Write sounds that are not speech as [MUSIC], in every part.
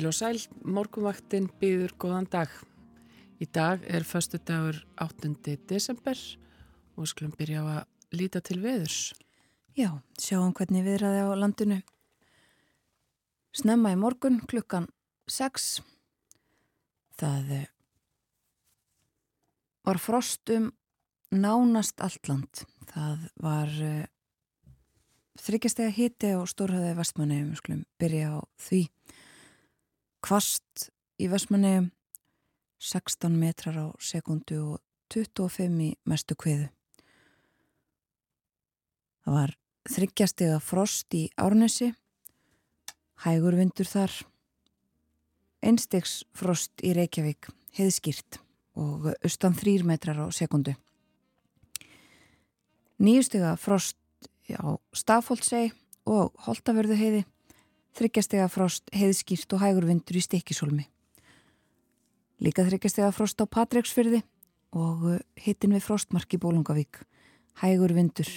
Heil og sæl, morgunvaktin býður góðan dag. Í dag er förstu dagur 8. desember og við skulum byrja á að líta til veðurs. Já, sjáum hvernig viðraði á landinu. Snemma í morgun klukkan 6. Það eh, var frost um nánast allt land. Það var uh, þryggjastega hiti á Stórhæði vestmanni, við skulum byrja á því kvast í Vestmanni 16 metrar á sekundu og 25 í mestu kviðu. Það var þryggjastega frost í Árnesi, hægur vindur þar, einstegs frost í Reykjavík, heiðskýrt og austan 3 metrar á sekundu. Nýjustega frost á Stafóldsei og Holtavörðu heiði þryggjastega frost heiðskýrt og hægur vindur í stikkisólmi. Líka þryggjastega frost á Patræksfyrði og uh, hittin við frostmarki Bólungavík, hægur vindur.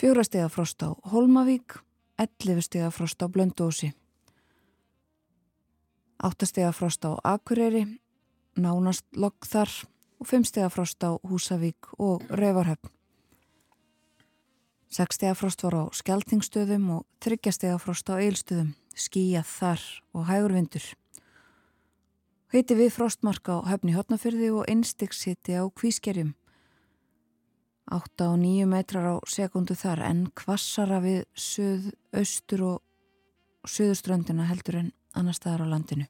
Fjórastega frost á Holmavík, ellifustega frost á Blöndósi. Áttastega frost á Akureyri, nánast lokk þar og fimmstega frost á Húsavík og Rauvarhöfn. Sekstega frost var á skjáltingstöðum og þryggjastega frost á eilstöðum, skíjað þar og hægur vindur. Heiti við frostmark á höfni hotnafyrði og einstiks hitti á kvískerjum. 8 og 9 metrar á sekundu þar en kvassara við söð, austur og söðuströndina heldur en annar staðar á landinu.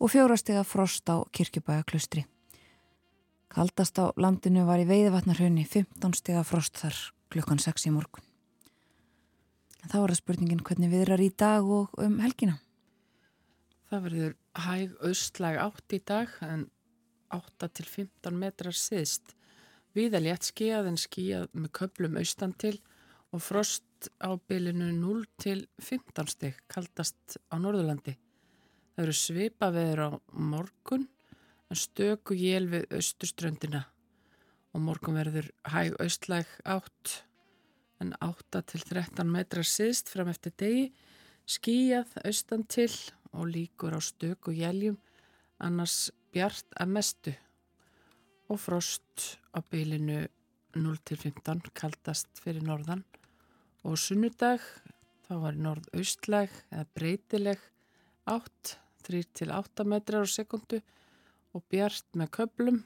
Og fjórastega frost á kirkjubæjaklustri. Kaldast á landinu var í veiðvatnarhönni 15 stega frost þar klukkan 6 í morgun. Þá er það spurningin hvernig við erum í dag og um helgina. Það verður hæg austlæg átt í dag en 8 til 15 metrar siðst. Viða létt skíjað en skíjað með köplum austan til og frost á bylinu 0 til 15 stygg kaldast á Norðurlandi. Það eru svipa veður á morgun en stöku jél við austurströndina og morgun verður hæg austlæg átt en 8 til 13 metrar síðst fram eftir degi, skíjað austan til og líkur á stök og jæljum, annars bjart að mestu. Og frost á bylinu 0 til 15 kaldast fyrir norðan. Og sunnudag þá var norðaustlæg eða breytileg átt 3 til 8 metrar á sekundu og bjart með köplum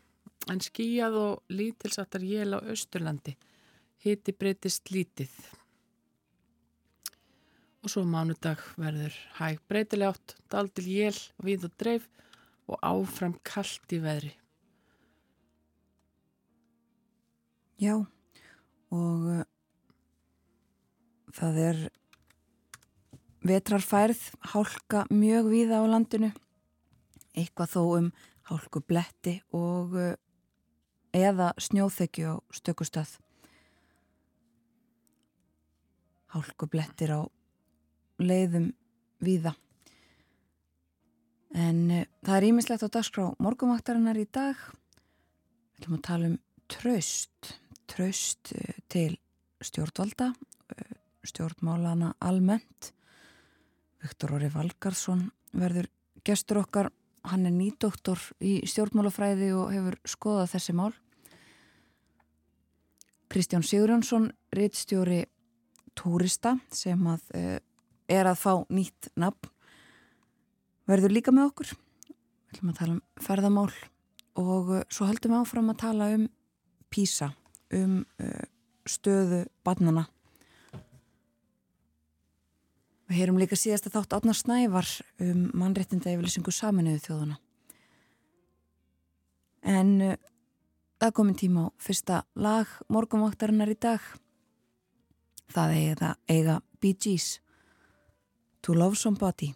en skíjað og lítilsattar jél á Östurlandi. Hiti breytist lítið. Og svo mánudag verður hæg breytilegátt, daldil jél, við og dreif og áfram kallt í veðri. Já, og uh, það er vetrarfærð, hálka mjög víða á landinu, eitthvað þó um hálku bletti og uh, eða snjóþekju á stökustöð. Hálku blettir á leiðum víða. En uh, það er ímislegt á dagskrá morgumvaktarinnar í dag. Við ætlum að tala um tröst. Tröst uh, til stjórnvalda, uh, stjórnmálana almennt. Viktor Óri Valgarsson verður gestur okkar. Hann er nýdoktor í stjórnmálafræði og hefur skoðað þessi mál. Kristján Sigurjónsson, reittstjóri Túrista sem að, uh, er að fá nýtt nafn, verður líka með okkur. Við ætlum að tala um ferðamál og uh, svo höldum við áfram að tala um PISA, um uh, stöðu barnana. Við heyrum líka síðast að þátt átnar snævar um mannrettinda yfirlýsingu saminuðu þjóðuna. En Það komin tíma á fyrsta lag morgunvaktarinnar í dag. Það eiga, eiga Bee Gees To Love Somebody.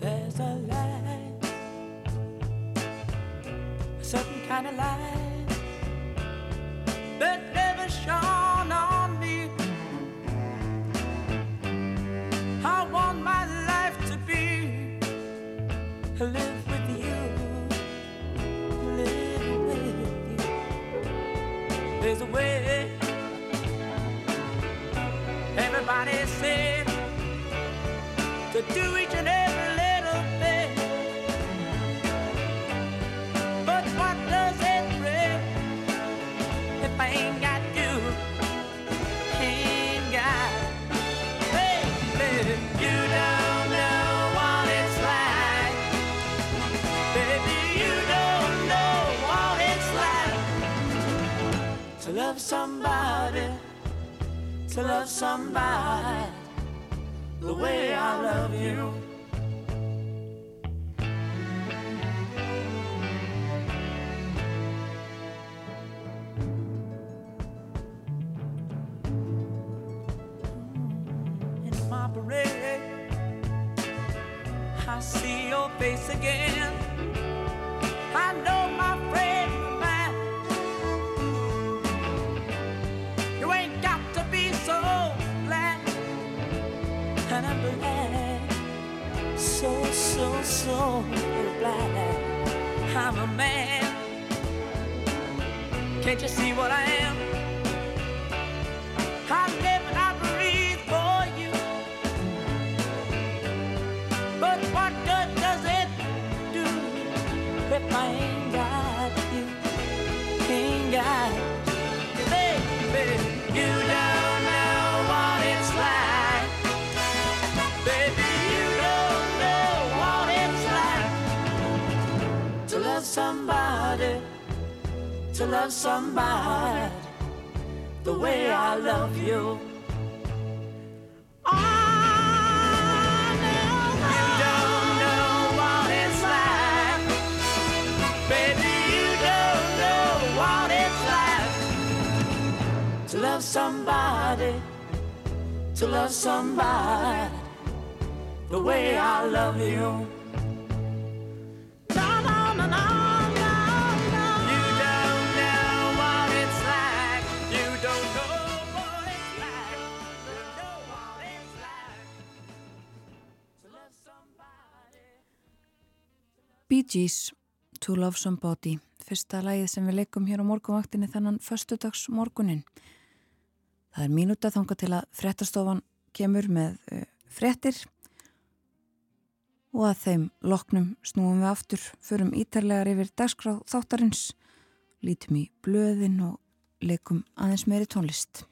There's a light, a certain kind of light live with you, live with you. There's a way. Everybody say. To love somebody the way I love you. Bee To Love Somebody, fyrsta lagið sem við leikum hér á morgunvaktinni þannan föstudags morgunin. Það er mínúta þanga til að fréttastofan kemur með uh, fréttir og að þeim loknum snúum við aftur, förum ítarlegar yfir dagskráð þáttarins, lítum í blöðin og leikum aðeins meiri tónlist.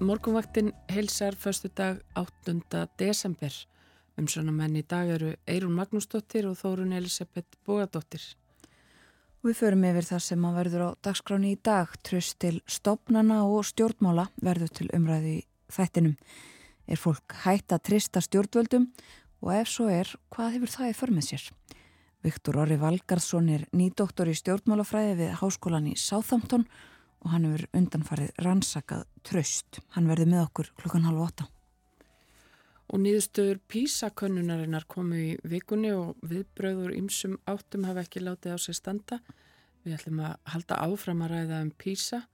Morgunvaktin heilsar förstu dag 8. desember. Um svona menn í dag eru Eirún Magnúsdóttir og Þórun Elisabeth Bógadóttir. Við förum yfir það sem að verður á dagskráni í dag, tröst til stopnana og stjórnmála verður til umræði í þættinum. Er fólk hætt að trista stjórnvöldum og ef svo er, hvað hefur það í för með sér? Viktor Orri Valgarðsson er nýdoktor í stjórnmálafræði við háskólan í Southampton og hann hefur undanfarið rannsakað tröst. Hann verður með okkur klukkan halv åtta. Og nýðustöður PISA-könnunarinnar komu í vikunni og viðbröður ymsum áttum hafa ekki látið á sig standa. Við ætlum að halda áfram að ræða um PISA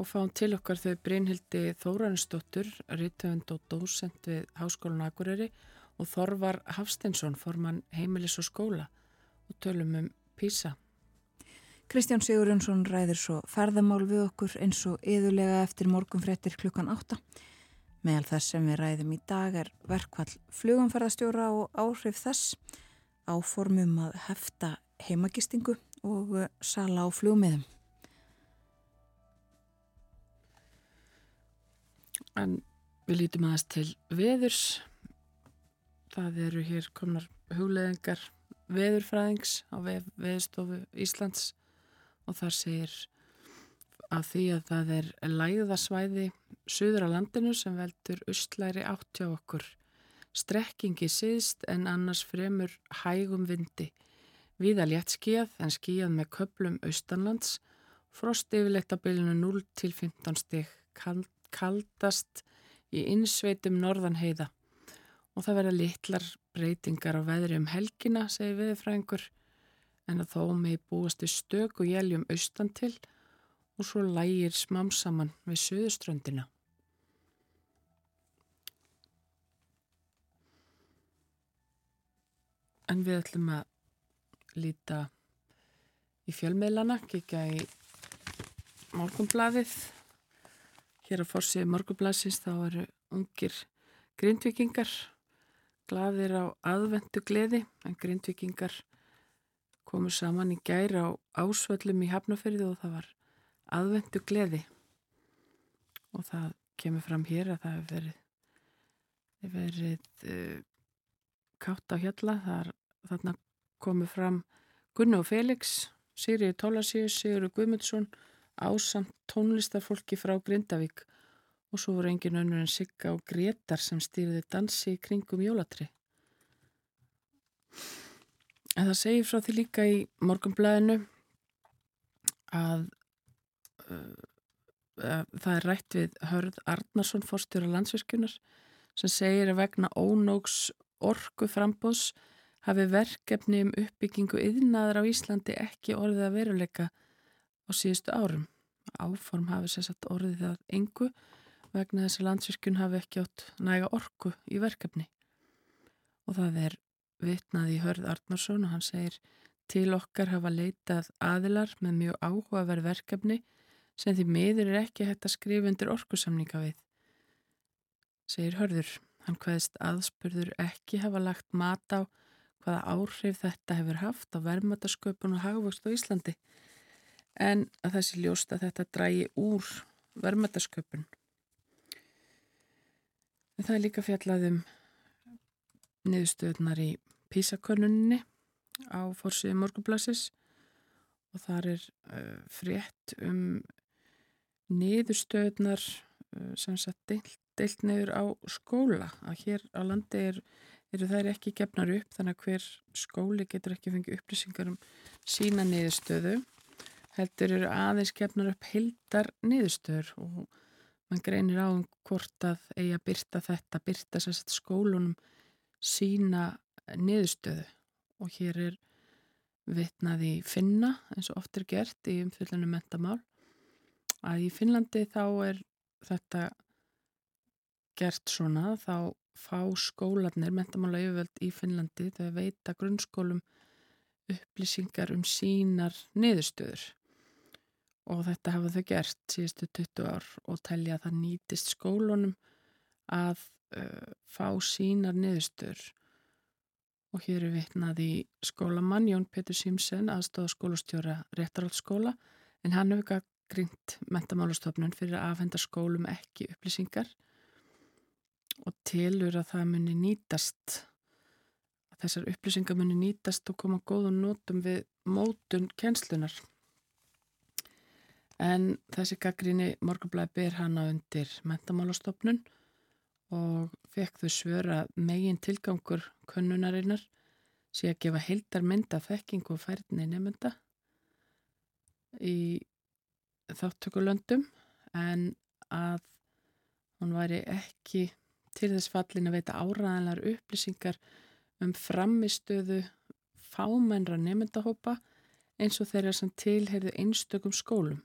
og fáum til okkar þau Brynhildi Þórarinsdóttur, rittöfund og dósent við Háskólan Akureyri og Þorvar Hafsteinsson, formann heimilis og skóla og tölum um PISA. Kristján Sigurjónsson ræðir svo ferðamál við okkur eins og yðurlega eftir morgunfrettir klukkan átta. Meðal þess sem við ræðum í dag er verkvall flugumferðastjóra og áhrif þess áformum að hefta heimagistingu og uh, sala á flugmiðum. En við lítum aðeins til veðurs. Það eru hér komnar hugleðingar veðurfræðings á veð, veðstofu Íslands og þar segir að því að það er læðasvæði suður á landinu sem veldur ustlæri átti á okkur. Strekkingi síðst en annars fremur hægum vindi. Víða létt skíð en skíð með köplum austanlands. Frost yfirleitt á bylunu 0 til 15 stig. Kaldast í innsveitum norðan heiða. Og það verða litlar breytingar á veðri um helgina, segir viðfræðingur. En að þó með búast við stök og jæljum austan til og svo lægir smám saman við söðuströndina. En við ætlum að líta í fjölmiðlana, kikja í morgumblaðið. Hér á fórsið morgumblaðsins þá eru ungir grindvikingar, glaðir á aðvendu gleði, en grindvikingar komu saman í gæri á ásvöllum í Hafnafyrði og það var aðvendu gleði. Og það kemur fram hér að það hefur verið, hef verið uh, kátt á hjalla, það er þarna komu fram Gunni og Felix, Sigriði Tólasíus, Sigurður Guðmundsson, ásamt tónlistarfólki frá Grindavík og svo voru engin önnur en Sigga og Gretar sem stýrði dansi í kringum jólatri. En það segir frá því líka í morgumblæðinu að uh, það er rætt við Hörð Arnarsson, fórstjóra landsverkunar, sem segir að vegna ónóks orgu frambóðs hafi verkefni um uppbyggingu yðnaður á Íslandi ekki orðið að veruleika á síðustu árum. Áform hafi sérsagt orðið að engu vegna þess að landsvirkjun hafi ekki átt næga orku í verkefni. Og það er vitnað í Hörð Arnarsson og hann segir til okkar hafa leitað aðilar með mjög áhugaverð verkefni sem því miður er ekki hægt að skrifa undir orkusamninga við. Segir Hörður, hann hvaðist aðspurður ekki hafa lagt mat á hvaða áhrif þetta hefur haft á verðmætasköpun og hagvöxt á Íslandi en að þessi ljóst að þetta drægi úr verðmætasköpun. En það er líka fjallaðum niðurstöðunar í písakönnunni á fórsíðu morgublassis og þar er uh, frétt um niðurstöðunar uh, sem satt deilt, deilt neyður á skóla að hér á landi er eru þær ekki gefnar upp þannig að hver skóli getur ekki fengið upplýsingar um sína niðurstöðu heldur eru aðeins gefnar upp hildar niðurstöður og mann greinir á um hvort að eigi að byrta þetta, byrta sérst skólunum sína niðurstöðu. Og hér er vitnað í finna eins og oft er gert í umfyllunum mentamál að í Finnlandi þá er þetta gert svona þá fá skólanir, mentamála yfirvöld í Finnlandi þau veita grunnskólum upplýsingar um sínar niðurstöður. Og þetta hafa þau gert síðustu 20 ár og telja að það nýtist skólunum að uh, fá sínar niðurstöður og hér er vitnað í skólamann Jón Petur Simsen aðstofa skólastjóra réttarhaldsskóla en hann hefur grínt mentamálastofnun fyrir að afhenda skólum ekki upplýsingar og telur að það muni nýtast að þessar upplýsingar muni nýtast og koma góðum nótum við mótun kjenslunar en þessi gaggríni morgablaði ber hana undir mentamálastofnun og fekk þau svöra megin tilgangur könnunarinnar sé að gefa heildar mynda þekking og færðni nefnda í þáttökulöndum en að hún væri ekki til þess fallin að veita áræðanlegar upplýsingar um framistöðu fámennra nefndahópa eins og þeirra sem tilherðu einstökum skólum.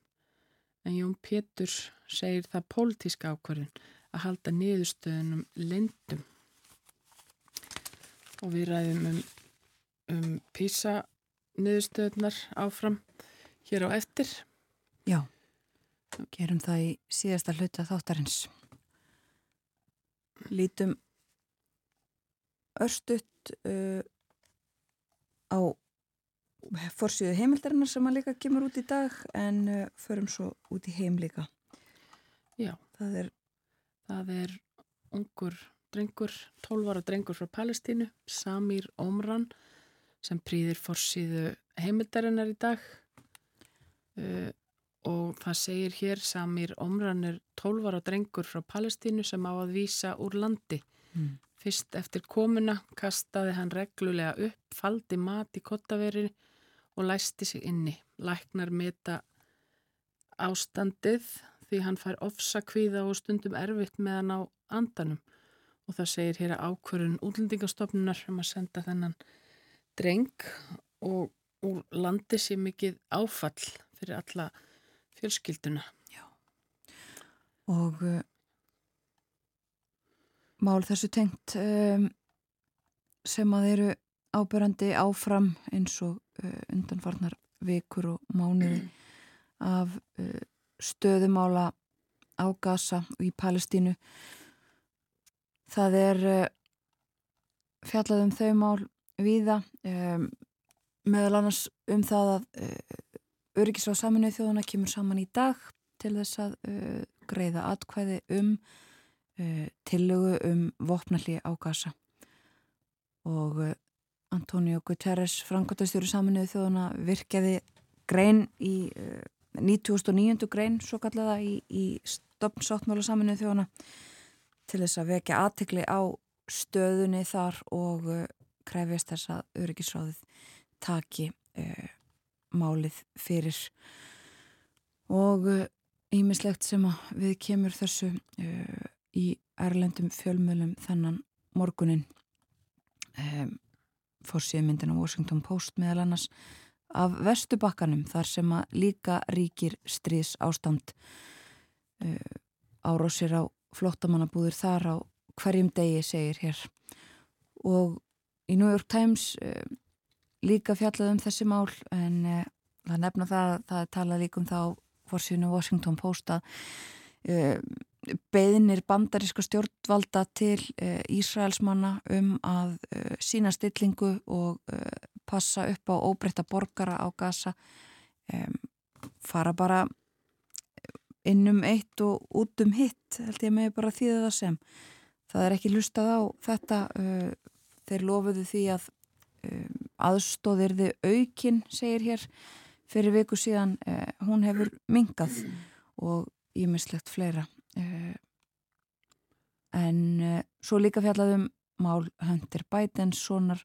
En Jón Pétur segir það pólitíska ákvarðin að halda niðurstöðunum lendum. Og við ræðum um, um písa niðurstöðunar áfram hér á eftir. Já, gerum það í síðasta hluta þáttarins. lítum örstutt uh, á fórsíðu heimildarinnar sem að líka kemur út í dag en uh, förum svo út í heim líka. Já. Það er, Það er ungur drengur, 12 ára drengur frá Palestínu, Samir Omran, sem prýðir fórsíðu heimildarinnar í dag. Uh, og það segir hér, Samir Omran er 12 ára drengur frá Palestínu sem á að vísa úr landi. mm, Fyrst eftir komuna kastaði hann reglulega upp, faldi mat í kottaveri og læsti sig inni. Læknar meta ástandið því hann fær ofsa kvíða og stundum erfitt með hann á andanum. Og það segir hér að ákvörun útlendingastofnunar um að senda þennan dreng og úr landi sé mikið áfall fyrir alla fjölskylduna. og uh, mál þessu tengt um, sem að eru ábyrrandi áfram eins og uh, undanfarnar vikur og mánuði [CLEARS THROAT] af uh, stöðumála á Gaza og í Palestínu. Það er uh, fjallað um þau mál víða um, meðal annars um það að uh, Öryggisráð saminuð þjóðuna kemur saman í dag til þess að uh, greiða atkvæði um uh, tillögu um vopnalli á Gaza. Og Antonio Guterres framkvæmtastjóri saminuð þjóðuna virkjaði grein í 99. grein svo kallaða í, í stopnsáttmála saminuð þjóðuna til þess að vekja aðtekli á stöðunni þar og uh, krefjast þess að öryggisráðið taki uh, málið fyrir og ímislegt sem að við kemur þessu uh, í erlendum fjölmjölum þennan morgunin um, fórsíðu myndin á Washington Post meðal annars af vestubakkanum þar sem að líka ríkir stríðs ástand uh, árósir á flottamannabúður þar á hverjum degi segir hér. Og í New York Times uh, líka fjallað um þessi mál en uh, það nefna það að það talað líka um það á fórsíðinu Washington Post að beðinir bandaríska stjórnvalda til Ísraelsmanna um að sína stillingu og passa upp á óbreytta borgara á Gaza. Um, fara bara inn um eitt og út um hitt held ég með bara þýða það sem. Það er ekki hlustað á þetta uh, þeir lofuðu því að um, aðstóðirði aukin segir hér fyrir viku síðan uh, hún hefur mingað og ímislegt fleira uh, en svo líka fjallaðum mál Hunter Biden sonar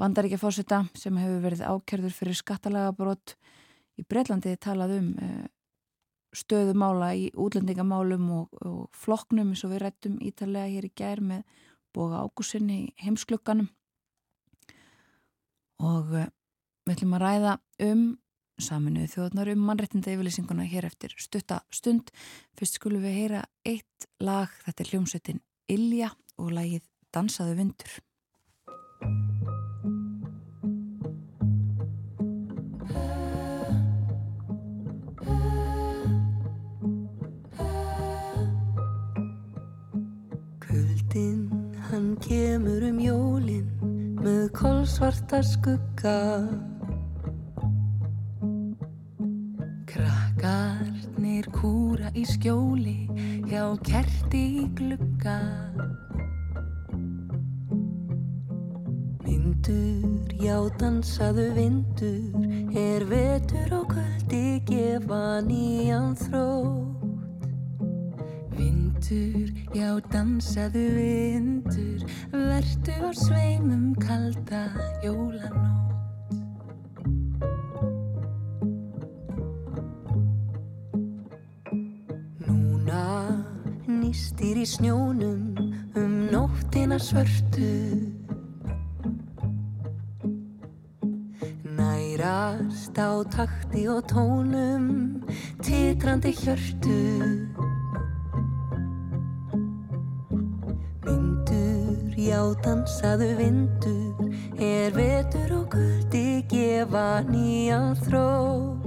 bandaríkja fósita sem hefur verið ákerður fyrir skattalega brot í Breitlandi talað um uh, stöðumála í útlendingamálum og, og flokknum eins og við rættum ítalega hér í gær með boga ágúsinni í heimsklukkanum og uh, við ætlum að ræða um saminuðu þjóðnar um mannrettinda yfirlýsinguna hér eftir stutta stund. Fyrst skulum við heyra eitt lag, þetta er hljómsveitin Ilja og lagið Dansaðu vindur. Hann kemur um jólin með kolsvarta skugga. Krakkarnir kúra í skjóli hjá kerti í glugga. Vindur, já dansaðu vindur er vetur og kvöldi gefa nýjan þrótt Vindur, já dansaðu vindur, vertu á sveimum kalda jólanótt. Núna nýstir í snjónum um nóttina svörtu. Nærast á takti og tónum, titrandi hjörtu. Já dansaðu vindur Er vetur og kuldi gefa nýjan þrótt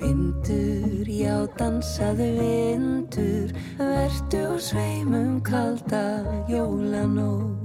Vindur, já dansaðu vindur, verdu og sveimum kalda jólanótt.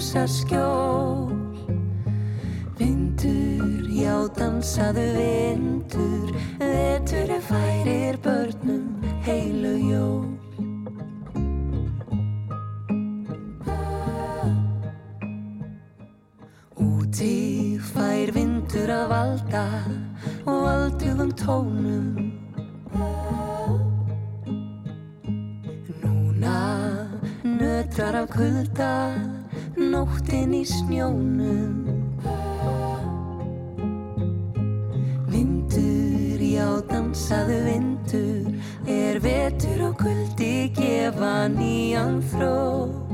Húsaskjól. Vindur, já dansaðu vindur, vetur er færir börnum heilu jól. Úti fær vindur að valda og aldugum tónum Núna nötrar af kulda nóttin í snjónum. Vindur, já dansaðu vindur er vetur og kuldi gefa nýjan þrótt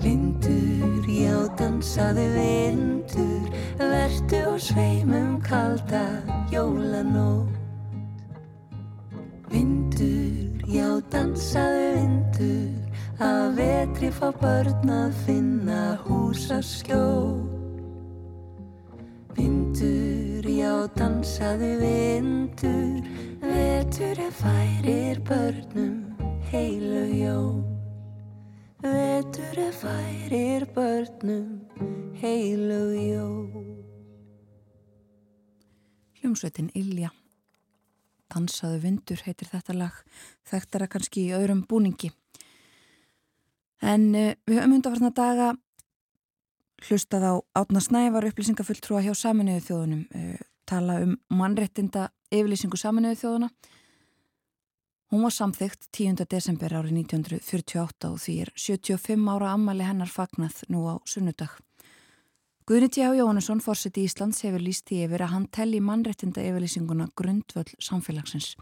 Vindur, já dansaðu vindur vertu og sveimum kalda jólanótt. Vindur, já dansaðu vindur að vetri fá börn að finna húsaskjól Vindur, já dansaðu vindur vetur er færir börnum heilu jól Vetur er færir börnum heilu jól Hljómsveitin Ilja. Dansaðu vindur heitir þetta lag. Þekktara kannski í öðrum búningi. En uh, við höfum undarfarna daga hlustað á Átna Snævar upplýsingafulltrúa hjá Saminuðu þjóðunum. Uh, tala um mannrettinda yfirlýsingu Saminuðu þjóðuna. Hún var samþygt 10. desember árið 1948 og því er 75 ára ammali hennar fagnað nú á sunnudag. Guðni T. H. Jóhannesson, fórseti Íslands, hefur líst því yfir að hann telli mannrettinda yfirlýsinguna grundvöld samfélagsins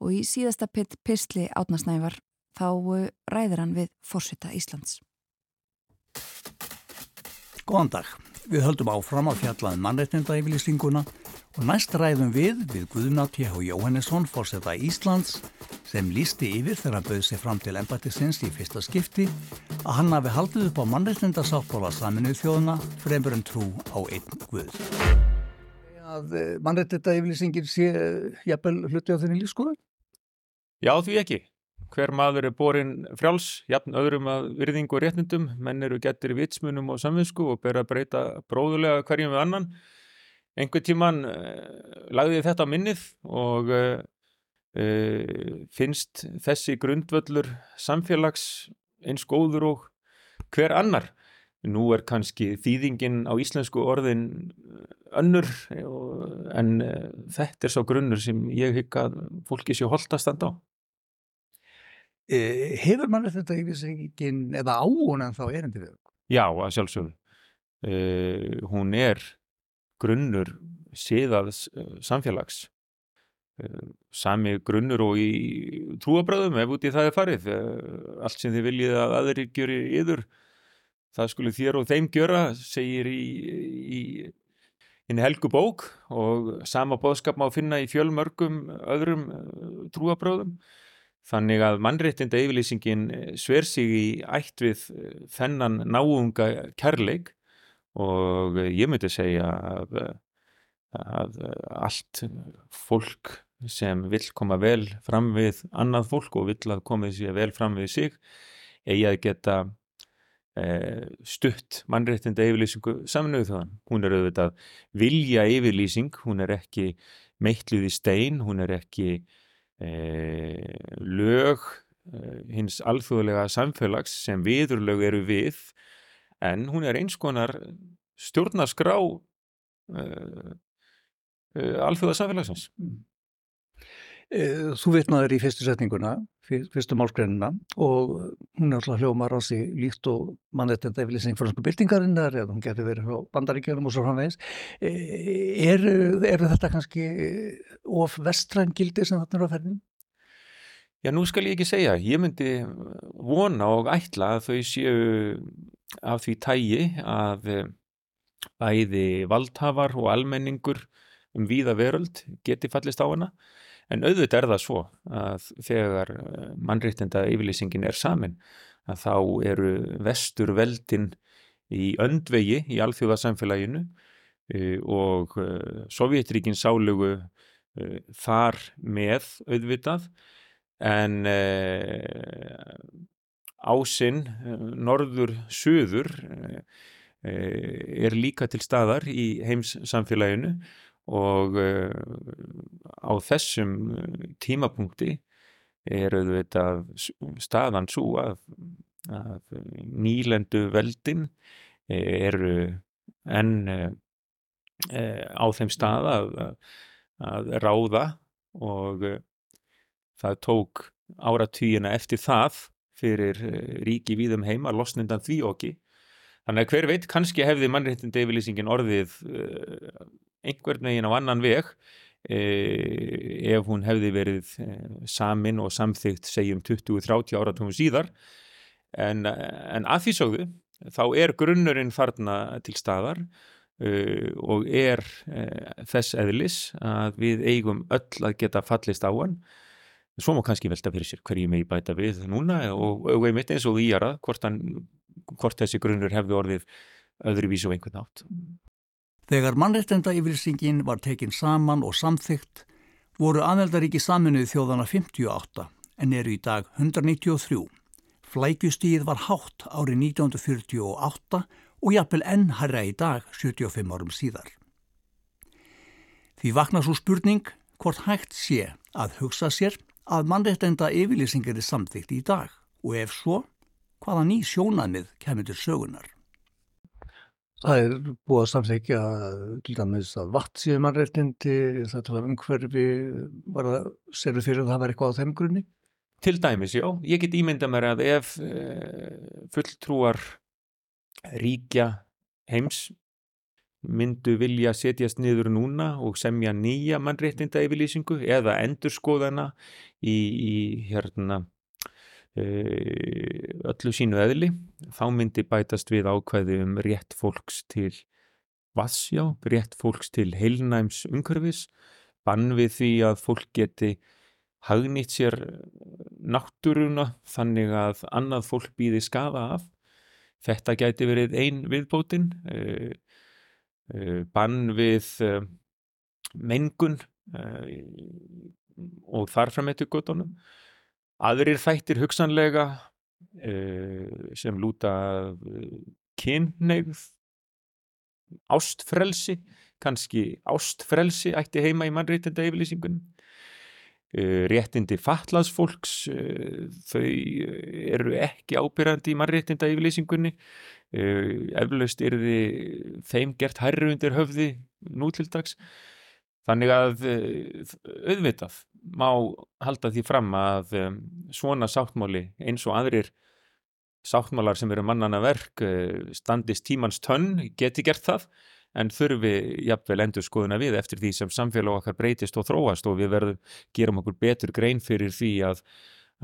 og í síðasta pistli átnasnævar þá uh, ræðir hann við fórseta Íslands. Góðan dag. Við höldum áfram að fjallaðum mannrettinda yfirlýsinguna og næst ræðum við við Guðna T. H. Jóhannesson, fórseta Íslands, sem lísti yfir þegar hann bauð sér fram til embættisins í fyrsta skipti að hann hafi haldið upp á mannrettindasáttbóla saminuð þjóðuna fremur en trú á einn Guð. Að mannrettinda yfirlýsingir sé jafnvel hluti á þenni lífskoðun? Já, því ekki. Hver maður er borin frjáls, jafn öðrum að virðingu og réttnundum, menn eru getur vitsmunum og samvinsku og ber að breyta bróðulega hverjum við annan. Einhver tíman uh, lagði þetta minnið og uh, uh, finnst þessi grundvöllur samfélags eins góður og hver annar. Nú er kannski þýðingin á íslensku orðin önnur en þetta er svo grunnur sem ég hygg að fólki sé holdt að standa á. Eh, hefur mann þetta yfirlýsingin eða á hún en þá erindi við? Já, að sjálfsögðu. Uh, hún er grunnur síðaðs uh, samfélags. Uh, sami grunnur og í trúabröðum ef út í það er farið. Allt sem þið viljið að aðri gjöri yður, það skulle þér og þeim gjöra, segir í, í, í helgu bók og sama bóðskap má finna í fjölmörgum öðrum trúabröðum. Þannig að mannréttinda yfirlýsingin sver sig í ætt við þennan náunga kærleik og ég myndi segja að, að allt fólk sem vil koma vel fram við annað fólk og vill að koma sér vel fram við sig eigi að geta e, stutt mannréttinda yfirlýsingu saminuðu þaðan. Hún er auðvitað vilja yfirlýsing, hún er ekki meitluð í stein, hún er ekki Eh, lög eh, hins alþjóðlega samfélags sem viðurlög eru við en hún er eins konar stjórnarskrá uh, alþjóða samfélagsins Þú vitnaður í fyrstu setninguna fyrstu málsgreinuna og hún er alltaf hljómar á sig líkt og mannetenda yfirlýsing fransku byltingarinnar eða hún getur verið frá bandaríkjörnum og svo framvegis. Eru, eru þetta kannski of vestræn gildi sem þarna eru á ferðin? Já, nú skal ég ekki segja, ég myndi vona og ætla að þau séu af því tægi að eh, bæði valdhafar og almenningur um víða veröld geti fallist á hana en auðvitað er það svo að þegar eh, mannréttinda yfirlýsingin er samin að þá eru vestur veldin í öndvegi í alþjóðasamfélaginu eh, og Sovjetríkin sálugu þar með auðvitað. En eh, ásinn norður-suður eh, er líka til staðar í heims samfélaginu og eh, á þessum tímapunkti er auðvitað staðan svo að, að nýlendu veldin eru enn á þeim stað að, að ráða og það tók áratvíina eftir það fyrir eh, ríki víðum heima losnundan því okki þannig að hver veit kannski hefði mannréttindi yfirlýsingin orðið uh, einhvern veginn á annan veg uh, ef hún hefði verið uh, samin og samþygt segjum 20-30 áratugum síðar en, en að því sögðu þá er grunnurinn þarna til staðar og er þess eðlis að við eigum öll að geta fallist á hann Svo má kannski velta fyrir sér hverju megi bæta við núna og, einmitt eins og í aðra hvort, hvort þessi grunnur hefði orðið öðruvísu og einhvern átt. Þegar mannreitenda yfirlýsingin var tekin saman og samþygt voru aðeldaríki saminuð þjóðana 58 en eru í dag 193. Flækjustíð var hátt árið 1948 og jafnvel enn harra í dag 75 árum síðar. Því vakna svo spurning hvort hægt sé að hugsa sér að mannreitenda yfirlýsingir er samþygt í dag og ef svo, hvaða ný sjónamið kemur til sögunar? Það er búið að samþykja til dæmis að vatnsíðu mannreitindi, þetta var umhverfi, var það serðu fyrir að það var eitthvað á þeim grunni? Til dæmis, já. Ég get ímynda mér að ef uh, fulltrúar ríkja heims myndu vilja setjast niður núna og semja nýja mannréttinda yfirlýsingu eða endurskoðana í, í hérna öllu sínu eðli þá myndi bætast við ákvæði um rétt fólks til vassjá, rétt fólks til heilnæms umhverfis, bann við því að fólk geti hagnýtt sér náttúruna þannig að annað fólk býði skafa af þetta gæti verið ein viðbótin eða Eh, bann við mengun og þarfram eittu guttunum. Aðrir þættir hugsanlega sem lúta kynneigð, ástfrelsi, kannski ástfrelsi ætti heima í mannréttinda yfirlýsingunum. Réttindi fatlaðsfólks, þau eru ekki ábyrjandi í mannréttinda yfirlýsingunni Eh, eflaust er þið þeim gert hærru undir höfði nú til dags þannig að eh, auðvitað má halda því fram að eh, svona sáttmáli eins og aðrir sáttmálar sem eru mannana verk standist tímans tönn geti gert það en þurfi jafnvel endur skoðuna við eftir því sem samfélag okkar breytist og þróast og við verðum, gerum okkur betur grein fyrir því að,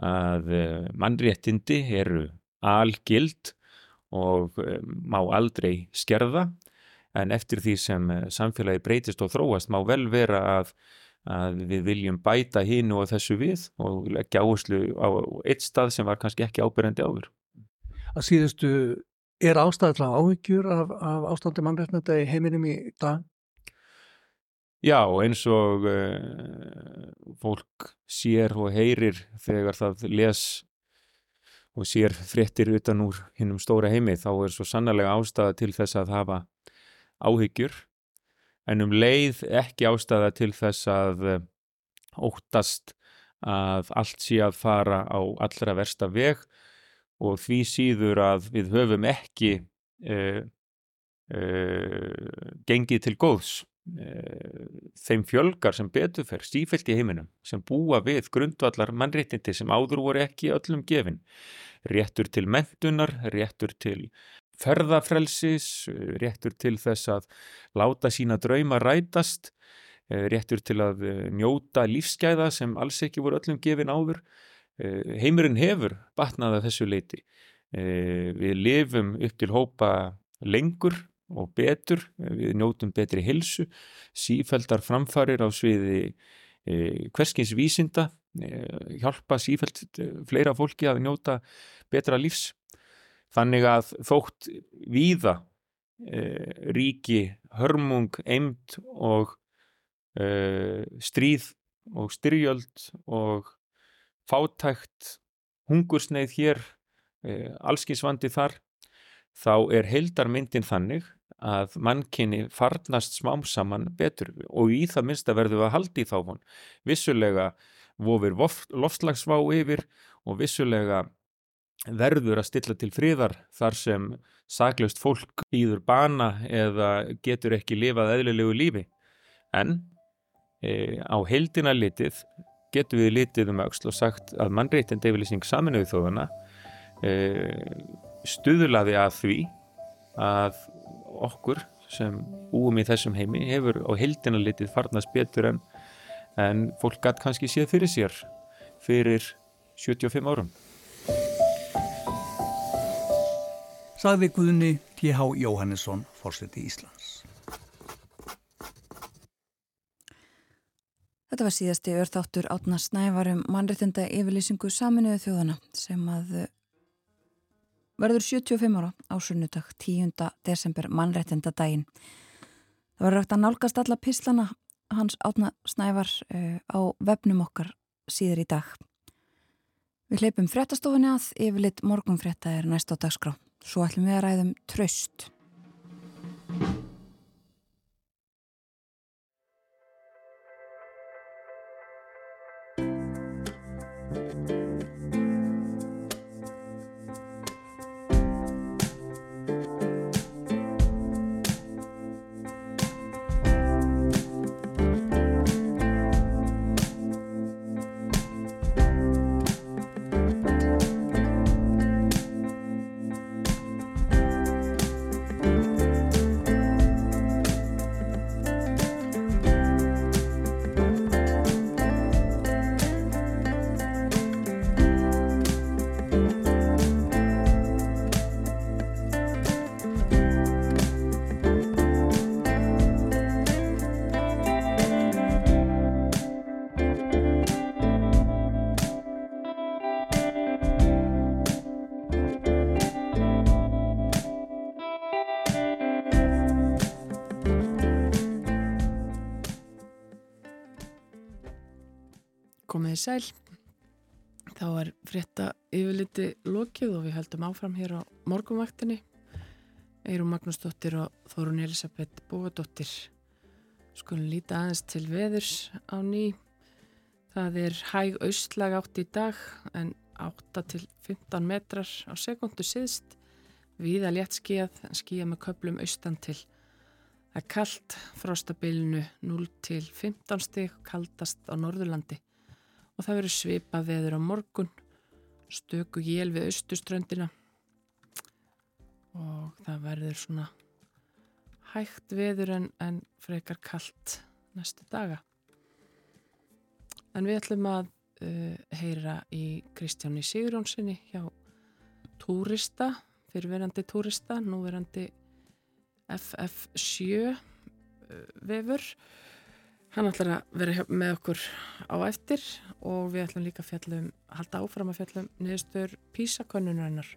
að mannréttindi eru algild og eh, má aldrei skerða en eftir því sem eh, samfélagi breytist og þróast má vel vera að, að við viljum bæta hínu og þessu við og leggja áherslu á eitt stað sem var kannski ekki ábyrjandi áður. Að síðustu, er ástæðilega áhyggjur af, af ástandi mannreitnenda í heiminum í dag? Já, eins og uh, fólk sér og heyrir þegar það les og sér fréttir utan úr hinnum stóra heimi þá er svo sannlega ástæða til þess að hafa áhyggjur en um leið ekki ástæða til þess að eh, óttast að allt sé að fara á allra versta veg og því síður að við höfum ekki uh, uh, gengið til góðs uh, þeim fjölgar sem betur fer stífælt í heiminum sem búa við grundvallar mannréttindi sem áður voru ekki öllum gefin. Réttur til mentunar, réttur til ferðafrelsis, réttur til þess að láta sína drauma rætast, eh, réttur til að eh, njóta lífsgæða sem alls ekki voru öllum gefin áður. eh, heimurinn hefur batnað að þessu leiti. Eh, við lifum upp til hópa lengur og betur, við njótum betri hilsu, sífældar framfarir á sviði eh, hverskins vísinda, eh, hjálpa sífæld eh, fleira fólki að njóta betra lífs. Þannig að þótt víða eh, ríki, hörmung, eimt og eh, stríð og styrjöld og fátækt, hungursneið hér, eh, allskisvandi þar, þá er heildarmyndin þannig að mannkinni farnast smám saman betur og í það minnsta verðum við að haldi þá von. Vissulega vofir loftslagsvá yfir og vissulega verður að stilla til friðar þar sem saklaust fólk býður bana eða getur ekki lifað eðlilegu lífi. En e, á heildina litið getur við litið um auksl og sagt að mannreitin deyfylýsing saminuðu þóðana e, stuðlaði að því að okkur sem búum í þessum heimi hefur á heildina litið farnast betur en, en fólk gætt kannski séð fyrir sér fyrir 75 árum. Sagði Guðni T.H. Jóhannesson, fórseti Íslands. Þetta var síðasti örþáttur átna snævarum mannréttinda yfirlýsingu saminuðu þjóðana sem að eh, verður 75 ára á sunnudag 10. desember mannréttinda daginn. Það verður rægt að nálgast alla pislana hans átna snævar uh, á vefnum okkar síður í dag. Við hleypum fréttastofunni að yfirleitt morgunfrétta er næst á dagskrá. Svo ætlum við að ræðum tröst. Komið sæl. Þá er frétta yfirliti lokið og við heldum áfram hér á morgunvaktinni. Eirum Magnúsdóttir og Þórun Elisabeth Bóadóttir. Skulum líta aðeins til veðurs á ný. Það er hæg austlag átt í dag en 8 til 15 metrar á sekundu síðst. Víða létt skíðað en skíða með köplum austan til. Það er kallt frostabilinu 0 til 15 stig kaldast á Norðurlandi og það verður svipað veður á morgun, stöku jél við austuströndina og það verður svona hægt veður en, en frekar kallt næstu daga. En við ætlum að uh, heyra í Kristjáni Sigurjónssoni hjá túrista, fyrirverandi túrista, núverandi FF7 uh, vefur Hann ætlar að vera með okkur á eftir og við ætlum líka að fjallum, halda áfram að fjallum niðurstur písakönnunarinnar.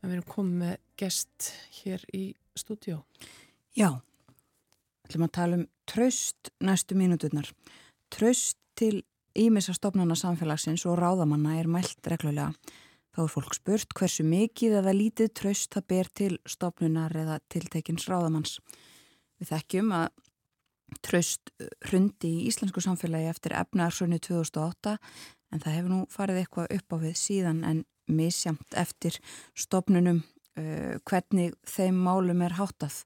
En við erum komið með gest hér í stúdjó. Já, ætlum að tala um tröst næstu mínuturnar. Tröst til ímissa stofnana samfélagsins og ráðamanna er mælt reglulega. Þá er fólk spurt hversu mikið eða lítið tröst það ber til stofnunar eða tiltekins ráðamanns. Við þekkjum að tröst hrundi í íslensku samfélagi eftir efnarsönni 2008 en það hefur nú farið eitthvað upp á við síðan en misjamt eftir stopnunum uh, hvernig þeim málum er háttað.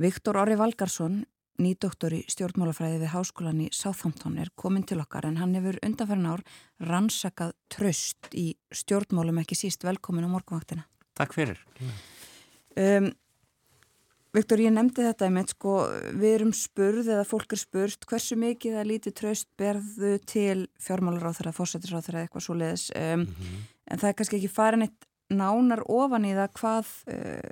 Viktor Orri Valgarsson, nýdoktor í stjórnmálafræði við háskólan í Southampton er komin til okkar en hann hefur undanferðin ár rannsakað tröst í stjórnmálum ekki síst velkomin á morgunvaktina. Takk fyrir. Um, Viktor, ég nefndi þetta einmitt, sko, við erum spurð eða fólk er spurst hversu mikið að lítið tröst berðu til fjármálaráþara, fósættisráþara eitthvað svo leiðis um, mm -hmm. en það er kannski ekki farin eitt nánar ofan í það hvað uh,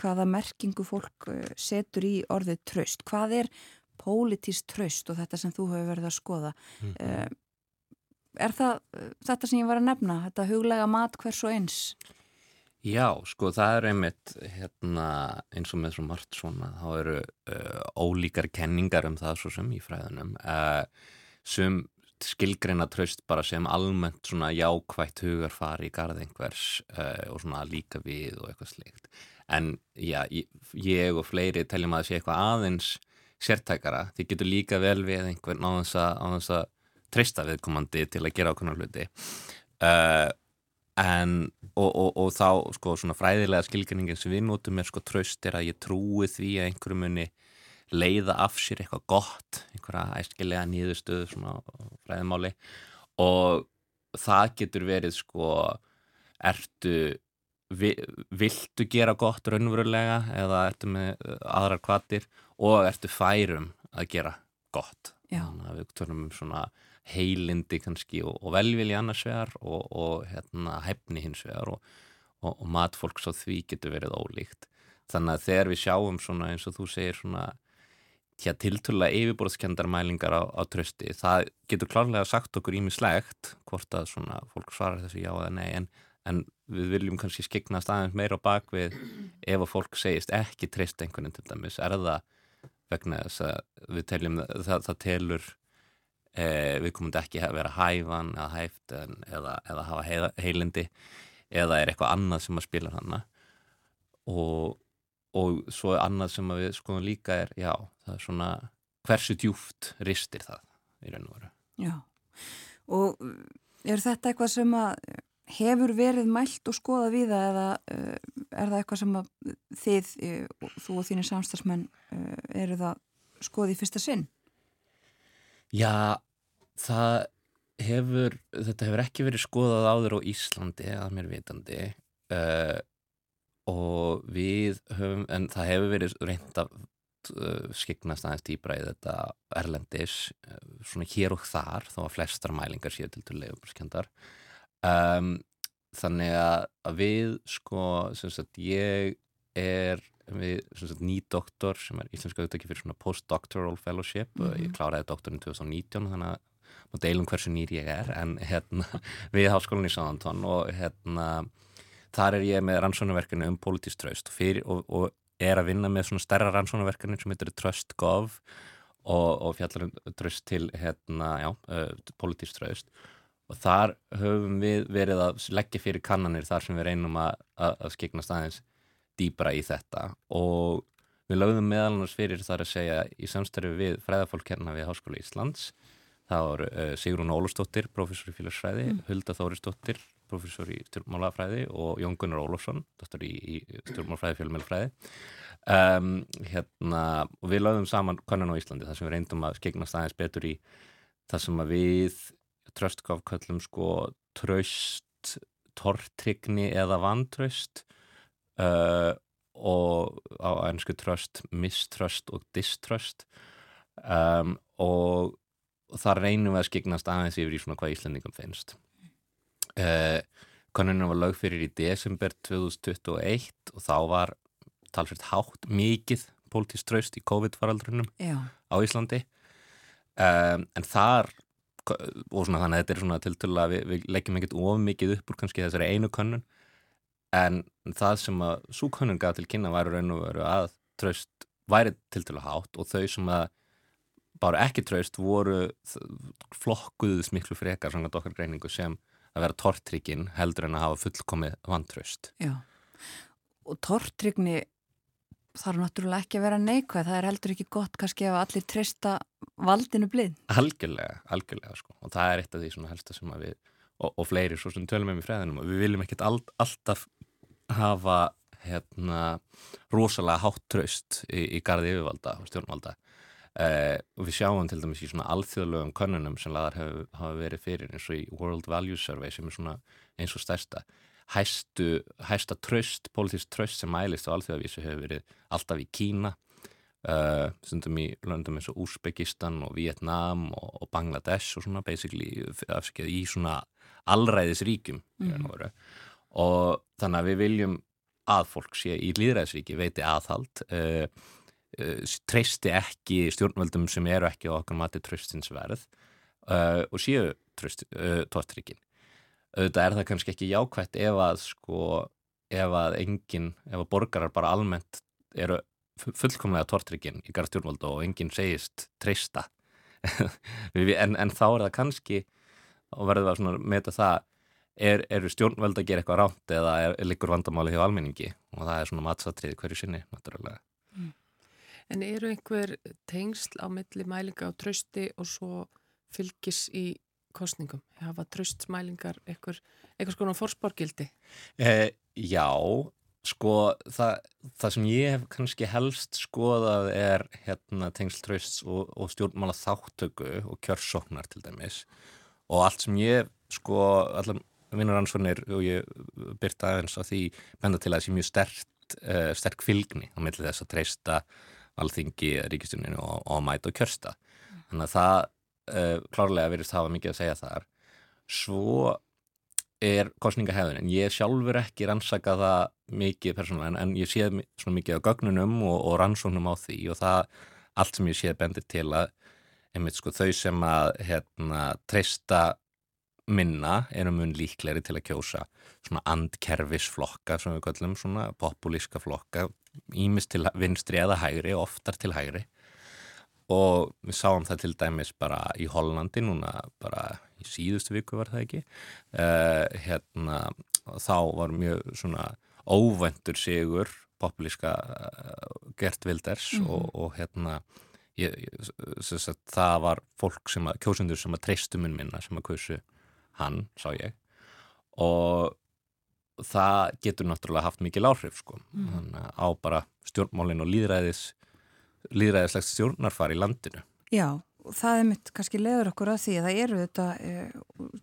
hvaða merkingu fólk uh, setur í orðið tröst. Hvað er pólitíst tröst og þetta sem þú hefur verið að skoða? Mm -hmm. uh, er það þetta sem ég var að nefna, þetta huglega mat hvers og eins? Já, sko það er einmitt hérna, eins og með svo margt svona þá eru uh, ólíkar kenningar um það svo sem í fræðunum. Uh, sem skilgreina tröst bara sem almennt svona jákvægt hugarfari í garð einhvers uh, og svona líka við og eitthvað slikt en já, ég og fleiri teljum að það sé eitthvað aðeins sértækara, þið getur líka vel við einhvern á þess að, treysta viðkomandi til að gera ákveðna hluti. Og En, og, og, og þá sko svona fræðilega skilgjörningin sem við notum er sko tröst er að ég trúi því að einhverju muni leiða af sér eitthvað gott, einhverja æskilega nýðustöðu svona fræðimáli og það getur verið sko ertu viltu gera gott raunverulega eða ertu með aðrar kvatir og ertu færum að gera gott Já. þannig að við törnum um svona heilindi kannski og, og velvilji annars vegar og, og hérna, hefni hins vegar og, og matfólks á því getur verið ólíkt. Þannig að þegar við sjáum svona eins og þú segir svona hér tilturlega yfirborðskendar mælingar á, á trösti, það getur klárlega sagt okkur ímislegt hvort að svona fólk svarar þessu já eða nei en, en við viljum kannski skegna staðins meira á bakvið ef að fólk segist ekki treyst einhvern veginn til dæmis, er það vegna þess að við teljum það, það telur eh, við komum ekki að vera hæfan eða hæft en, eða, eða hafa heila, heilindi eða er eitthvað annað sem að spila hana og, og svo annað sem við skoðum líka er já, það er svona hversu djúft ristir það í raun og veru. Já, og er þetta eitthvað sem að hefur verið mælt og skoða við það eða uh, er það eitthvað sem að þið, uh, þú og þínir samstagsmenn eru það skoðið í fyrsta sinn? Já, það hefur, þetta hefur ekki verið skoðað áður á Íslandi að mér vitandi uh, og við höfum, en það hefur verið reynd að uh, skiknast aðeins dýbra í þetta erlendis uh, svona hér og þar þó að flestar mælingar séu til til leiðumarskjöndar um, þannig að við sko, sem sagt, ég er við nýdoktor sem er íslenska auðvitað fyrir svona postdoctoral fellowship mm -hmm. ég kláraði doktorinn 2019 þannig að maður deilum hversu nýr ég er en hérna við háskólinni í Sáðantón og hérna þar er ég með rannsónaverkinu um politist tröst og, og, og er að vinna með svona stærra rannsónaverkinu sem heitir Trust Gov og, og fjallar um tröst til hérna, já, uh, politist tröst og þar höfum við verið að leggja fyrir kannanir þar sem við reynum að, að, að skikna staðins dýbra í þetta. Og við lögðum meðal annars fyrir þar að segja í samstæru við fræðafólk hérna við Háskóla Íslands það var uh, Sigrún Ólafsdóttir, professor í félagsfræði mm. Hulda Þórisdóttir, professor í stjórnmálafræði og Jón Gunnar Ólafsson doktor í, í stjórnmálafræði, fjölmjölfræði um, hérna og við lögðum saman konan á Íslandi þar sem við reyndum að skegnast aðeins betur í það sem að við tröstkofköllum sko tröst tortrygni eða vantröst uh, og á ennsku tröst, miströst og diströst um, og, og það reynum við að skiknast aðeins yfir í svona hvað Íslandingum finnst. Uh, konunum var lög fyrir í desember 2021 og þá var talsveit hátt mikið pólitíströst í COVID-faraldrunum á Íslandi. Um, en þar og svona þannig að þetta er svona til til að við, við leggjum ekkert of mikið upp úr kannski þessari einu konun en það sem að súkönnun gaf til kynna væri raun og veru að tröst væri til til að hátt og þau sem að bara ekki tröst voru flokkuðus miklu frekar svona okkar greiningu sem að vera tortryggin heldur en að hafa fullkomið vantröst Já, og tortryggni þarf náttúrulega ekki að vera neikvæð það er heldur ekki gott kannski að allir treysta valdinu blið. Algjörlega, algjörlega sko. Og það er eitt af því svona helsta sem að við og, og fleiri svo sem tölum við með fræðinum og við viljum ekkert all, alltaf hafa hérna rosalega hátt tröst í, í gardi yfirvalda og stjórnvalda eh, og við sjáum til dæmis í svona alþjóðlögum konunum sem laðar hafa verið fyrir eins og í World Value Survey sem er svona eins og stærsta hæstu, hæsta tröst, pólitísk tröst sem mælist á alþjóðavísu hefur verið alltaf í Kína uh, stundum í löndum eins og Úsbekistan og Vietnam og, og Bangladesh og svona basically afsikið í svona allræðisríkjum mm. og þannig að við viljum að fólk sé í líðræðisríki veiti aðhald uh, uh, treysti ekki stjórnvöldum sem eru ekki á okkar mati tröstinsverð uh, og séu tóttríkin auðvitað er það kannski ekki jákvægt ef að sko ef að enginn, ef að borgarar bara almennt eru fullkomlega tortryggin í garðstjórnvöldu og enginn segist treysta. [LAUGHS] En, en þá er það kannski og verður það að meta það er, eru stjórnvöld að gera eitthvað ránt eða er, er likur vandamáli hjá almenningi? Og það er svona matsatrið hverju sinni náttúrulega. En eru einhver tengsl á milli mælinga og trösti og svo fylgis í kostningum? Hafa tröstsmælingar eitthvað, eitthvað svona fórsporgildi? Eh, já, sko það, það sem ég hef kannski helst skoðað er hérna tengsltrösts og, og stjórnmála þáttöku og kjörsóknar til dæmis og allt sem ég sko allar vinnur ansvörnir og ég byrta aðeins að því benda til að það sé mjög sterkt, uh, sterk fylgni á milli þess að treysta alþingi ríkistuninu og, og mæta og kjörsta. Þannig að það uh, klárlega verist hafa mikið að segja þar. Svo er kostningahefðin en ég sjálfur ekki rannsaka það mikið persónulega en, en ég séð svona mikið á gögnunum og, og rannsóknum á því. Og það allt sem ég séð bendir til að einmitt sko þau sem að hérna treysta minna eru mun líkleri til að kjósa svona andkerfisflokka sem við kallum svona populíska flokka ímist til vinstri eða hægri oftar til hægri. Og við sáum það til dæmis bara í Hollandi núna bara í síðustu viku var það ekki. Uh, hérna þá var mjög svona óvendur sigur populíska uh, Gert Wilders mm -hmm. og, og hérna ég, ég, það var fólk sem að kjósundur sem að treystu mun minna sem að kausu hann, sá ég. Og það getur náttúrulega haft mikil áhrif sko, mm. þannig að á bara stjórnmálinn og líðræðis líðræðislegt stjórnarfar í landinu. Já, það er mitt kannski leður okkur að því að það eru þetta e,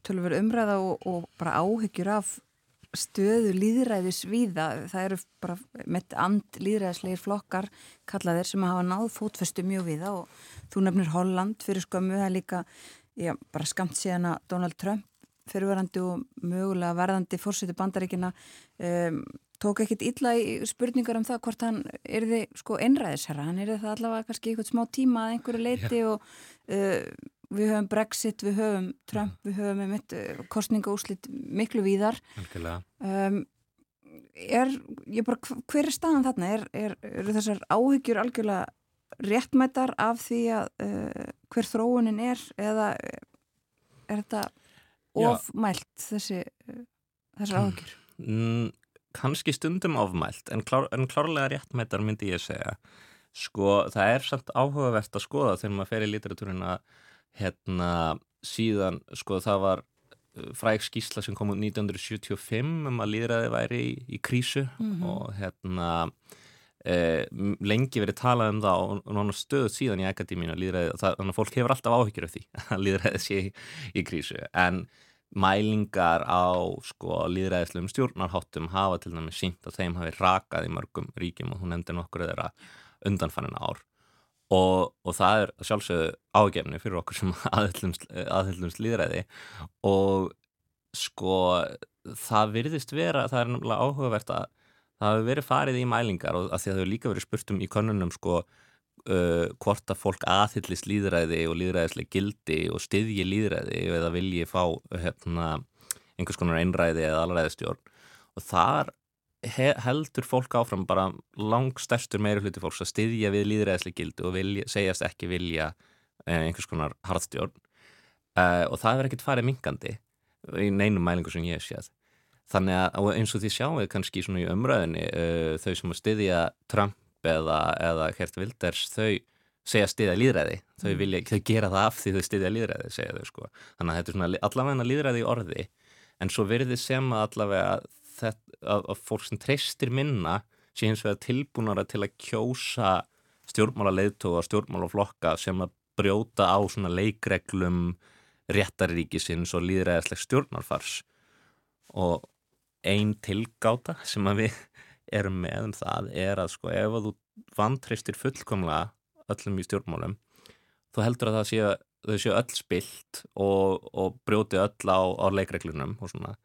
tölur umræða og, og bara áhyggjur af stöðu líðræðis viða. Það eru bara mitt and líðræðislegir flokkar kallaðir sem hafa náð fótfestu mjög viða og þú nefnir Holland fyrir skömmu, það er líka já, bara skamt síðan að Donald Trump fyrirverandi og mögulega verðandi fórsýti bandaríkina um, tók ekkit illa í spurningar um það hvort hann er þið sko einræðisherra, hann er það allavega kannski eitthvað smá tíma að einhverju leiti og uh, við höfum Brexit, við höfum Trump, ja. við höfum einmitt uh, kostningaúslit miklu víðar um, er, ég bara, hver er staðan þarna? Er, er, eru þessar áhyggjur algjörlega réttmættar af því að uh, hver þróunin er eða er þetta ofmælt þessi, uh, þessar áhyggjur? Mm, kannski stundum ofmælt en, klár, en klárlega réttmættar myndi ég segja sko það er samt áhugavert að skoða þegar maður fer í literatúrina hérna síðan sko það var uh, fræk skísla sem kom út 1975 um að líðræði væri í, í krísu mm -hmm. og hérna e, lengi verið talað um það og náttúrulega stöðut síðan í akademínu þannig að fólk hefur alltaf áhyggjur af því [LAUGHS] að líðræði sé í, í krísu. En mælingar á sko líðræðislegum stjórnarháttum hafa til dæmis sínt að þeim hafi rakað í mörgum ríkjum og hún nefndi nokkur þeirra undanfannin ár. Og, og það er sjálfsögðu ágefni fyrir okkur sem [LAUGHS] aðhyllumst líðræði og sko það virðist vera, það er náttúrulega áhugavert að það hefur verið farið í mælingar og að því að það hefur líka verið spurt um í konunum sko uh, hvort að fólk aðhyllist líðræði og líðræðisleg gildi og styðji líðræði eða vilji fá hérna, einhvers konar einræði eða alræðistjórn og þar heldur fólk áfram bara langstærstur meiri hluti fólks að styðja við líðræðisleg gildi og vilja, segjast ekki vilja eh, einhvers konar harðstjórn. Uh, og það er ekkert farið mingandi í neinum mælingu sem ég séð þannig að eins og því sjáum við kannski svona í umræðinni uh, þau sem að styðja Trump eða, eða Gert Wilders þau segja stiðja líðræði þau, mm. vilja, þau gera það af því þau stiðja líðræði segja þau sko. Þannig að þetta er svona allavega líðræði í orði. En svo verður sem að allavega þetta, að, að fólk sem treystir minna sé hins vegar tilbúinara til að kjósa stjórnmála leiðtóa og stjórnmála flokka sem að brjóta á svona leikreglum réttaríkisins og líðræðislegs stjórnarfars. Og ein tilgáta sem við erum með um það er að sko ef að þú vantreistir fullkomlega öllum í stjórnmálum þú heldur að það sé þau séu öll spilt og, og brjóti öll á, á leikreglunum og svona.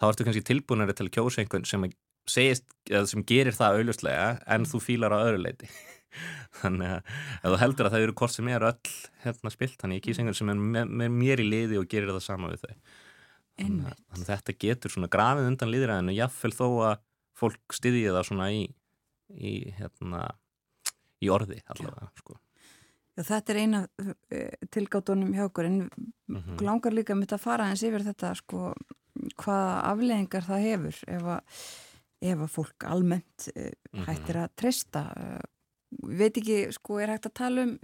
Þá ertu kannski tilbúinari til einhvern sem segist, sem gerir það auðlustlega en þú fílar á öðru leiti. [LAUGHS] Þannig að ef þú heldur að það eru hvort sem er öll hérna spilt, þannig ég kýs einhvern sem er með, með mér í liði og gerir það sama við þau þannig að, þetta getur svona grafið undan líðræðinu, jáfnvel þó að fólk styðji það svona í í hérna í orði allavega sko. Já, þetta er eina uh, tilgáttunum hjá okkur en mm -hmm. langar líka mitt að fara eins yfir þetta sko, hvaða afleðingar það hefur ef að, ef að fólk almennt uh, hættir að treysta uh, veit ekki, sko, er hægt að tala um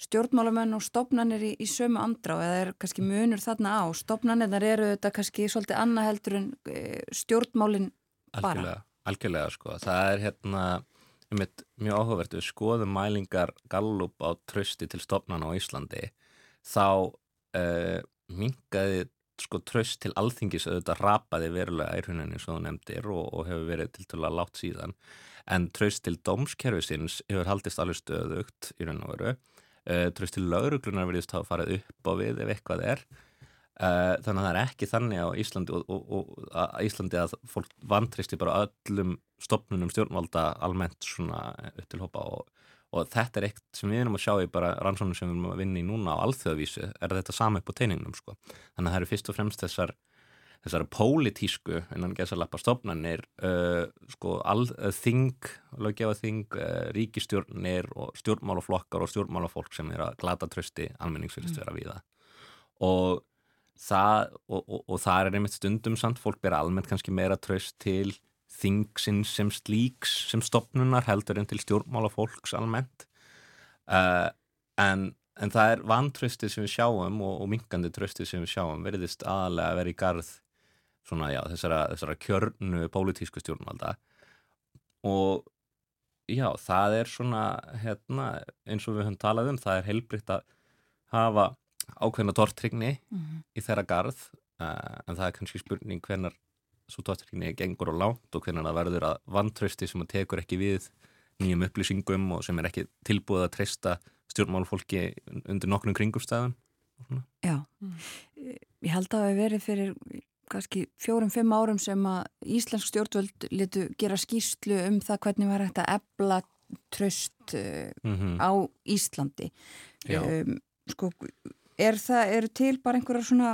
stjórnmálamenn og stopnarnir í, í sömu andrá eða er kannski munur þarna á? Stopnarnir eru þetta kannski svolítið annað heldur en stjórnmálin bara. Algjörlega, algjörlega sko, það er hérna mjög áhugavert. Við skoðum mælingar gallup á trösti til stopnarna á Íslandi þá uh, mingaði sko tröst til alþingis auðvitað rapaði verulega ærhuninni svo nefndir og, og hefur verið til að látt síðan. En tröst til dómskerfisins hefur haldist alveg stöðugt í raun og veru uh, tröst til lauruglunar verðist að fara upp á við ef eitthvað er uh, þannig að það er ekki þannig á Íslandi og, og, og að Íslandi að fólk vantristi bara öllum stopnunum stjórnvalda almennt svona upp til hópa og, og þetta er eitt sem við erum að sjá í bara rannsóknum sem við erum að vinna í núna á alþjóðavísu er þetta sama upp á teiningnum sko. þannig að það eru fyrst og fremst þessar þessar pólitísku innan gesalappa stopnarnir uh, sko uh, þing, löggefa þing uh, ríkistjórnir og stjórnmálaflokkar og stjórnmálafólk sem er að glata trösti almenningsfyrst vera við það og það og, og, og það er einmitt stundum samt fólk ber almennt kannski meira tröst til þingsins sem slíks sem stopnunar heldur en til stjórnmála fólks almennt. Uh, en, en það er vantröstið sem við sjáum og, og minkandi tröstið sem við sjáum verðist aðalega að vera í garð svona já þessara, þessara kjörnu pólitísku stjórnvalda. Og já það er svona hérna eins og við höfum talað um það er heilbrikt að hafa ákveðna tortrygni mm -hmm. í þeirra garð. Uh, en það er kannski spurning hvernar svo tóttirkynni gengur og lánt og hvernig það verður að vantrösti sem að tekur ekki við nýjum upplýsingum og sem er ekki tilbúið að treysta stjórnmálfólki undir nokkrum kringumstæðum Já, ég held að það hefur verið fyrir kannski fjórum-fimm árum sem að Íslensk stjórnvöld letu gera skýrslu um það hvernig var að ebla tröst uh, mm -hmm. á Íslandi um, sko, er það, eru til bara einhverjar svona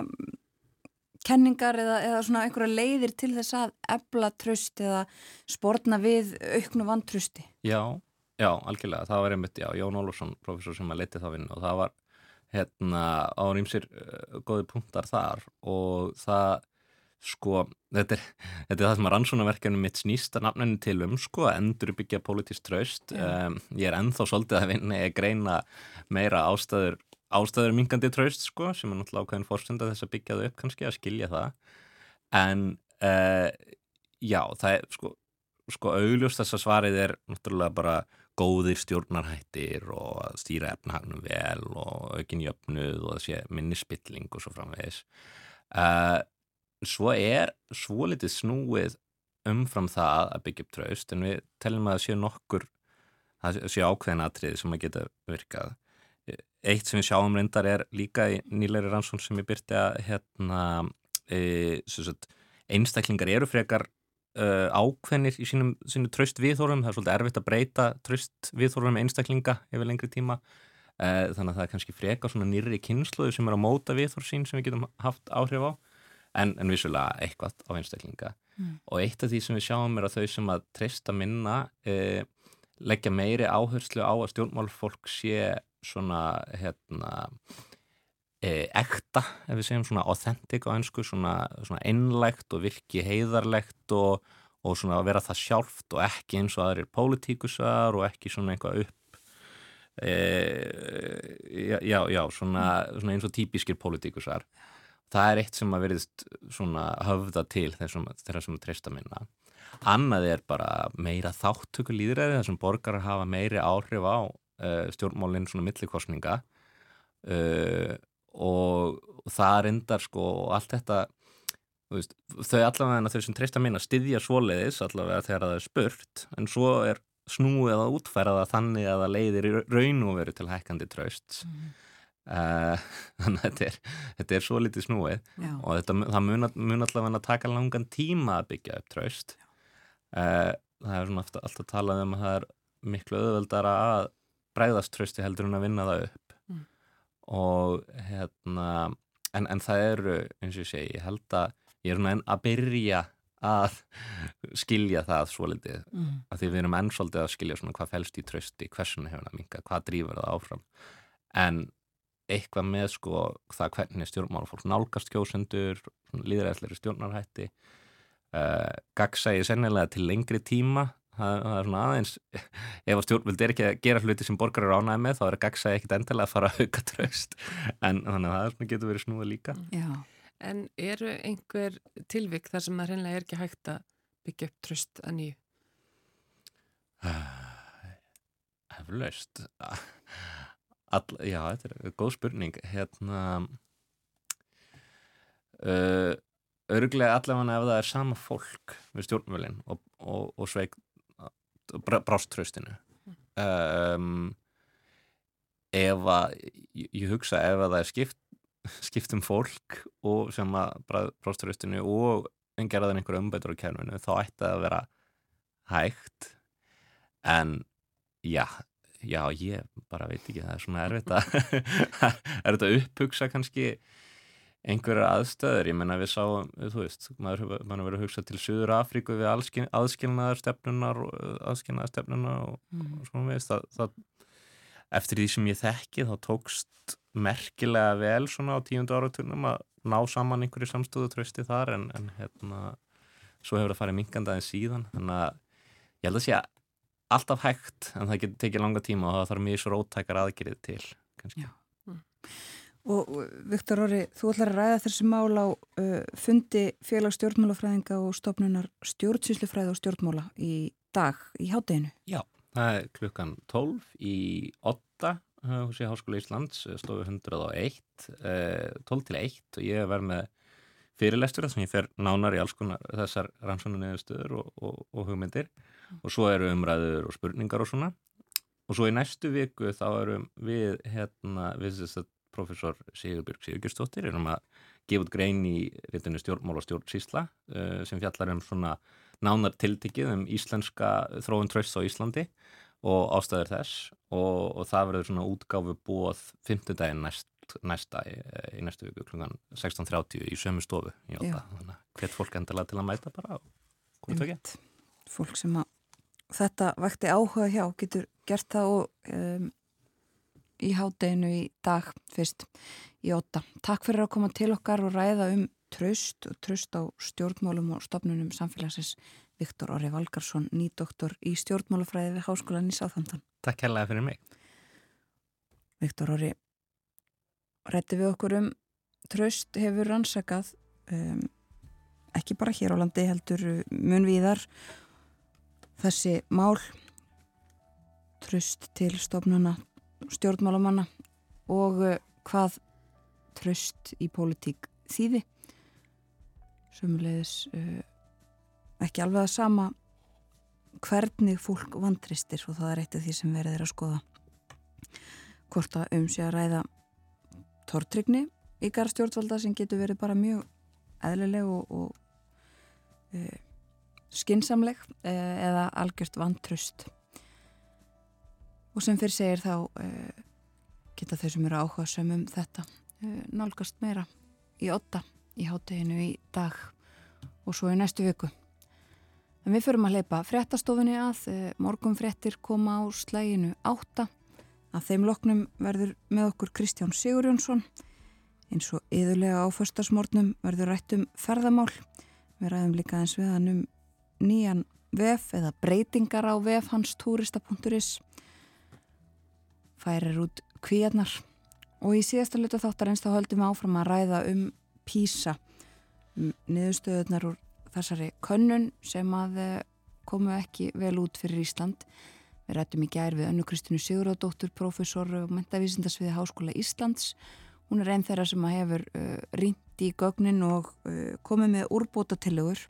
kenningar eða, eða svona einhverja leiðir til þess að ebla tröst eða spórna við auknu vantrösti? Já, já, algjörlega. Það var einmitt, já, Jón Ólfsson, professor sem að leti þá vinnu og það var hérna á nýmsir uh, góði punktar þar og það sko, þetta er, þetta er það sem að rannsónaverkefni mitt snýst að nafninu til um sko, endur byggja politist tröst um, ég er enþá svolítið að vinna ég greina meira ástæður ástæður mingandi tröst sko sem er náttúrulega ákveðin fórstund að þess að byggja það upp kannski að skilja það. En uh, já það er sko, sko augljóst þess að svarið er náttúrulega bara góðir stjórnarhættir og að stýra efnahagnum vel og aukin jöfnuð og að sé minni spilling og svo framvegis. Uh, svo er svo litið snúið umfram það að byggja upp tröst en við telum að það sé nokkur það sé ákveðin atrið sem að geta virkað. Eitt sem við sjáum reyndar er líka í nýleiri rannsón sem ég byrti að hérna, e, sagt, einstaklingar eru frekar uh, ákveðnir í sínum, sínum tröst viðhórum, það er svolítið erfitt að breyta tröst viðhórum einstaklinga yfir lengri tíma, uh, þannig að það er kannski frekar svona nýri kynsluðu sem er að móta viðhór sín sem við getum haft áhrif á, en, en vissulega eitthvað á einstaklinga. Mm. Og eitt af því sem við sjáum er að þau sem að treysta minna uh, leggja meiri áherslu á að stjórnmálfólk sé svona hérna e, ekta, ef við segjum svona authentic á einsku, svona, svona einlegt og virki heiðarlegt og, og svona að vera það sjálft og ekki eins og aðrir pólitíkusar og ekki svona einhvað upp e, já, já, já svona, svona eins og típiskir pólitíkusar það er eitt sem að veriðst svona höfða til sem að treysta minna. Annað er bara meira þáttöku líðræði þar sem borgarar hafa meiri áhrif á uh, stjórnmálinn svona millikostninga uh, og það reyndar sko og allt þetta veist, þau allavega þau sem treysta að styðja svoleiðis allavega þegar það er spurt en svo er snúið að útfæra það þannig að það leiðir raun og veru til hækkandi tröst mm. Uh, [LAUGHS] þannig að þetta er, þetta er svo litið snúið Já. og þetta, það mun, mun allavega að taka langan tíma að byggja upp tröst uh, það er svona alltaf, talað um að það er miklu öðvöldara að bræðast trösti heldur en að vinna það upp Mm. og hérna en, en það eru, eins og ég segi, ég held að ég er svona enn að byrja að skilja það svo litið Mm. að því við erum enn svolítið að skilja svona hvað fælst í trösti, hversun hefur það minga, hvað drýfur það áfram en eitthvað með sko það hvernig stjórnmálafólk nálgast kjósendur, líðræðsleiri stjórnarhætti. Uh, gagsæði sennilega til lengri tíma. Það, það er svona aðeins ef að stjórnvöld er ekki að gera hluti sem borgar er ánæði með þá er gagsæði ekkit endilega að fara að auka tröst en þannig að það er svona getur verið snúið líka. Já, En eru einhver tilvik þar sem það hreinlega er ekki hægt að byggja upp tröst að nýju? Eflaust All, Já, þetta er góð spurning. Hérna uh, örglega allavega ef það er sama fólk við stjórnmjölin og, og, og sveik bráströstinu um, ef að ég, hugsa ef að það er skipt skipt um fólk og sem að bráströstinu og en gerðan einhver umbætur á kerninu þá ætti að vera hægt. En já, já ég bara veit ekki, það er svona erfitt að [LAUGHS] er þetta upphugsa kannski einhverjar aðstöður, ég menna við sáum, þú veist, maður hefur verið að hugsa til Suður Afríku við aðskilnaðar stefnunar aðskilnaðar stefnunar og, Mm. og svona veist það, það, eftir því sem ég þekki þá tókst merkilega vel svona á tíundu áraturnum að ná saman einhverju samstöðu trösti þar en, en hérna svo hefur það farið minkandi aðeins síðan. Þannig að ég held að sé að alltaf hægt en það getur tekið langa tíma og það þarf mjög svo róttækar aðgerið til kannski. Já. Og Viktor Orri, þú ætlar að ræða þessi mál á uh, fundi félags stjórnmálafræðinga og stofnunar stjórnsýslufræði og stjórnmála í dag í hátteginu. Já, það er klukkan 12 í 8 hús í Háskóla Íslands, stofu 101, eh, 12 til 1 og ég verð með fyrirlestur þar sem ég fer nánar í alls konar þessar rannsóknarniðurstöður og, og, og hugmyndir og svo eru umræður og spurningar og svona. Og svo í næstu viku þá erum við hérna, við þess að professor Sigurbjörg Sigurgjörstóttir erum að gefa út grein í ritinu stjórnmál og stjórnsýsla uh, sem fjallar um svona nánar tiltikið um íslenska þróun tröst á Íslandi og ástæður þess. Og, og það verður svona útgáfu búið fymtudaginn næst, næsta í, í næstu viku klungan 16.30 í sömu stofu. Í. Óta þannig að hvert fólk endilega til að mæta bara og komið ekki Fólk sem að þetta vakti áhuga hjá getur gert það og um, í hátteginu í dag fyrst í óta. Takk fyrir að koma til okkar og ræða um tröst og tröst á stjórnmálum og stofnunum samfélagsins Viktor Orri Valgarsson, nýdoktor í stjórnmálafræði við Háskólan í Sáþamtan. Takk hérlega fyrir mig Viktor Orri, rætti við okkur um tröst hefur rannsakað um, ekki bara hér á landi heldur uh, mun viðar þessi mál tröst til stofnuna stjórnmálamanna og uh, hvað tröst í pólitík þýði. Sömulegis uh, ekki alveg að sama hvernig fólk vantristir og það er eitt af því sem verið er að skoða. Hvort að um sé að ræða tortrygni ykkar stjórnvalda sem getur verið bara mjög eðlileg og, og uh, skinsamleg uh, eða algjört vantrust og sem fyrir segir þá uh, geta þau sem eru áhuga sem um þetta uh, nálgast meira í otta í hátteginu í dag og svo í næstu viku. En við förum að leipa fréttastofunni að morgun fréttir koma á slæginu átta. Að þeim loknum verður með okkur Kristján Sigurjónsson. Eins og yðurlega á föstasmórnum verður rætt um ferðamál. Við ræðum líka eins við hann um nýjan vef eða breytingar á vef hans turista.is færir út kvíarnar. Og í síðasta luta þáttar einst þá höldum við áfram að ræða um PISA um niðurstöðunar úr þessari könnun sem að eh, komu ekki vel út fyrir Ísland. Við rættum í gær við önnu Kristínu Sigurðardóttur professor og mentavísindasviði Háskóla Íslands. Hún er einn þeirra sem að hefur uh, rýnt í gögnin og uh, komið með úrbóta tillegur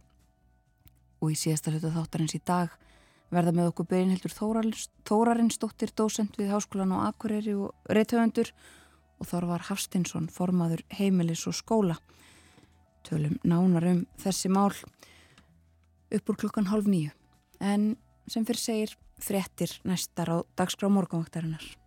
og í síðasta hluta þáttarins í dag verða með okkur Brynhildur Þórarinsdóttir dósent við Háskólan á Akureyri og reythöfundur og Þorvar Hafstinsson formaður heimilis og skóla. Tölum nánar um þessi mál upp úr klukkan hálf nýju en sem fyrir segir fréttir næstar á dagskrá morgunvaktarinnar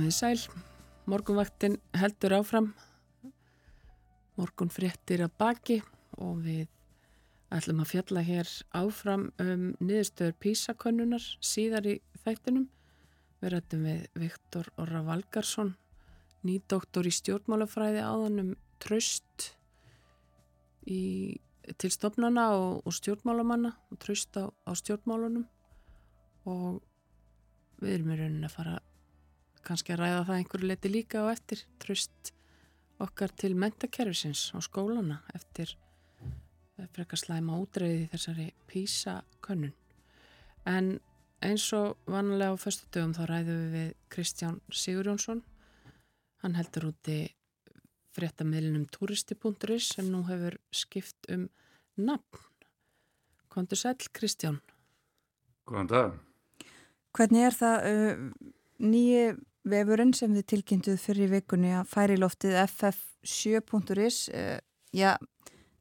Komiði sæl, morgunvaktin heldur áfram, morgun fréttir að baki og við ætlum að fjalla hér áfram um niðurstöður písakönnunar síðar í þættinum. Við rættum við Viktor Orra Valgarsson, nýdoktor í stjórnmálafræði áðan um tröst í, til stofnana og, og stjórnmálamanna og tröst á, á stjórnmálunum. Og við erum í rauninni að fara kannski að ræða það einhverju leti líka og eftir tröst okkar til mentakerfisins á skólana eftir frekar slæma útreiði þessari písakönnun. En eins og vanlega á förstu dögum þá ræðum við við Kristján Sigurjónsson. Hann heldur úti fréttamiðlinum turisti.is sem nú hefur skipt um nafn. Kondur sæl Kristján. Góðan dag. Hvernig er það uh, nýju vefurinn sem þið tilkynntuð fyrir vikunni að færi loftið ff7.is uh, já,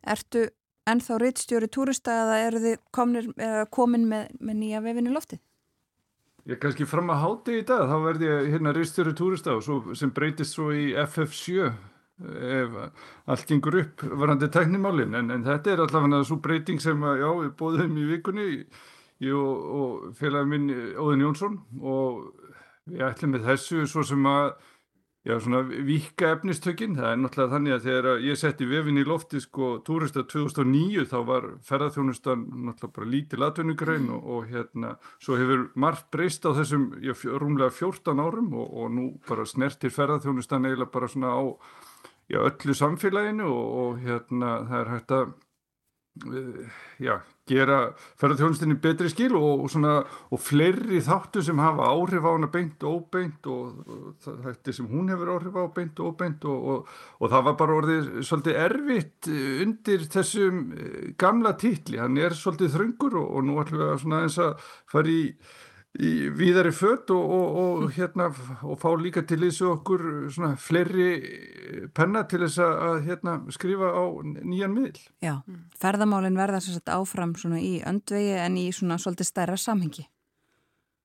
ertu ennþá rittstjóri túrista eða eru þið komnir, uh, komin með, með nýja vefinu loftið? Ég er kannski fram að háti í dag, þá verði ég hérna rittstjóri túrista svo, sem breytist svo í ff7 ef allt gengur upp varandi teknimálin, en, en þetta er allavega svo breyting sem að, já, við bóðum í vikunni ég og, og félagin minn Óðin Jónsson og við ætlum með þessu svo sem að já, svona vika efnistökin. Það er náttúrulega þannig að þegar ég setti vefin í lofti sko túrista 2009 þá var ferðarþjónustan náttúrulega bara lítil atvinnugrein og, og hérna svo hefur margt breyst á þessum já, rúmlega 14 árum og, og nú bara snertir ferðarþjónustan eiginlega bara svona á já, öllu samfélaginu og, og hérna það er hægt að já, gera ferðarþjónustinni betri skil og, og svona og fleiri þáttu sem hafa áhrif á hana beint og óbeint og, og þetta sem hún hefur áhrif á beint og óbeint og, það var bara orðið svolítið erfitt undir þessum gamla títli, hann er svolítið þröngur og nú ætlum við að svona eins að fara í í víðari fött og, og, og hérna og fá líka til þessu okkur svona fleiri penna til þess að hérna skrifa á nýjan miðl. Já, ferðamálinn verða svo sett áfram svona í öndvegi en í svona svolítið stærra samhengi.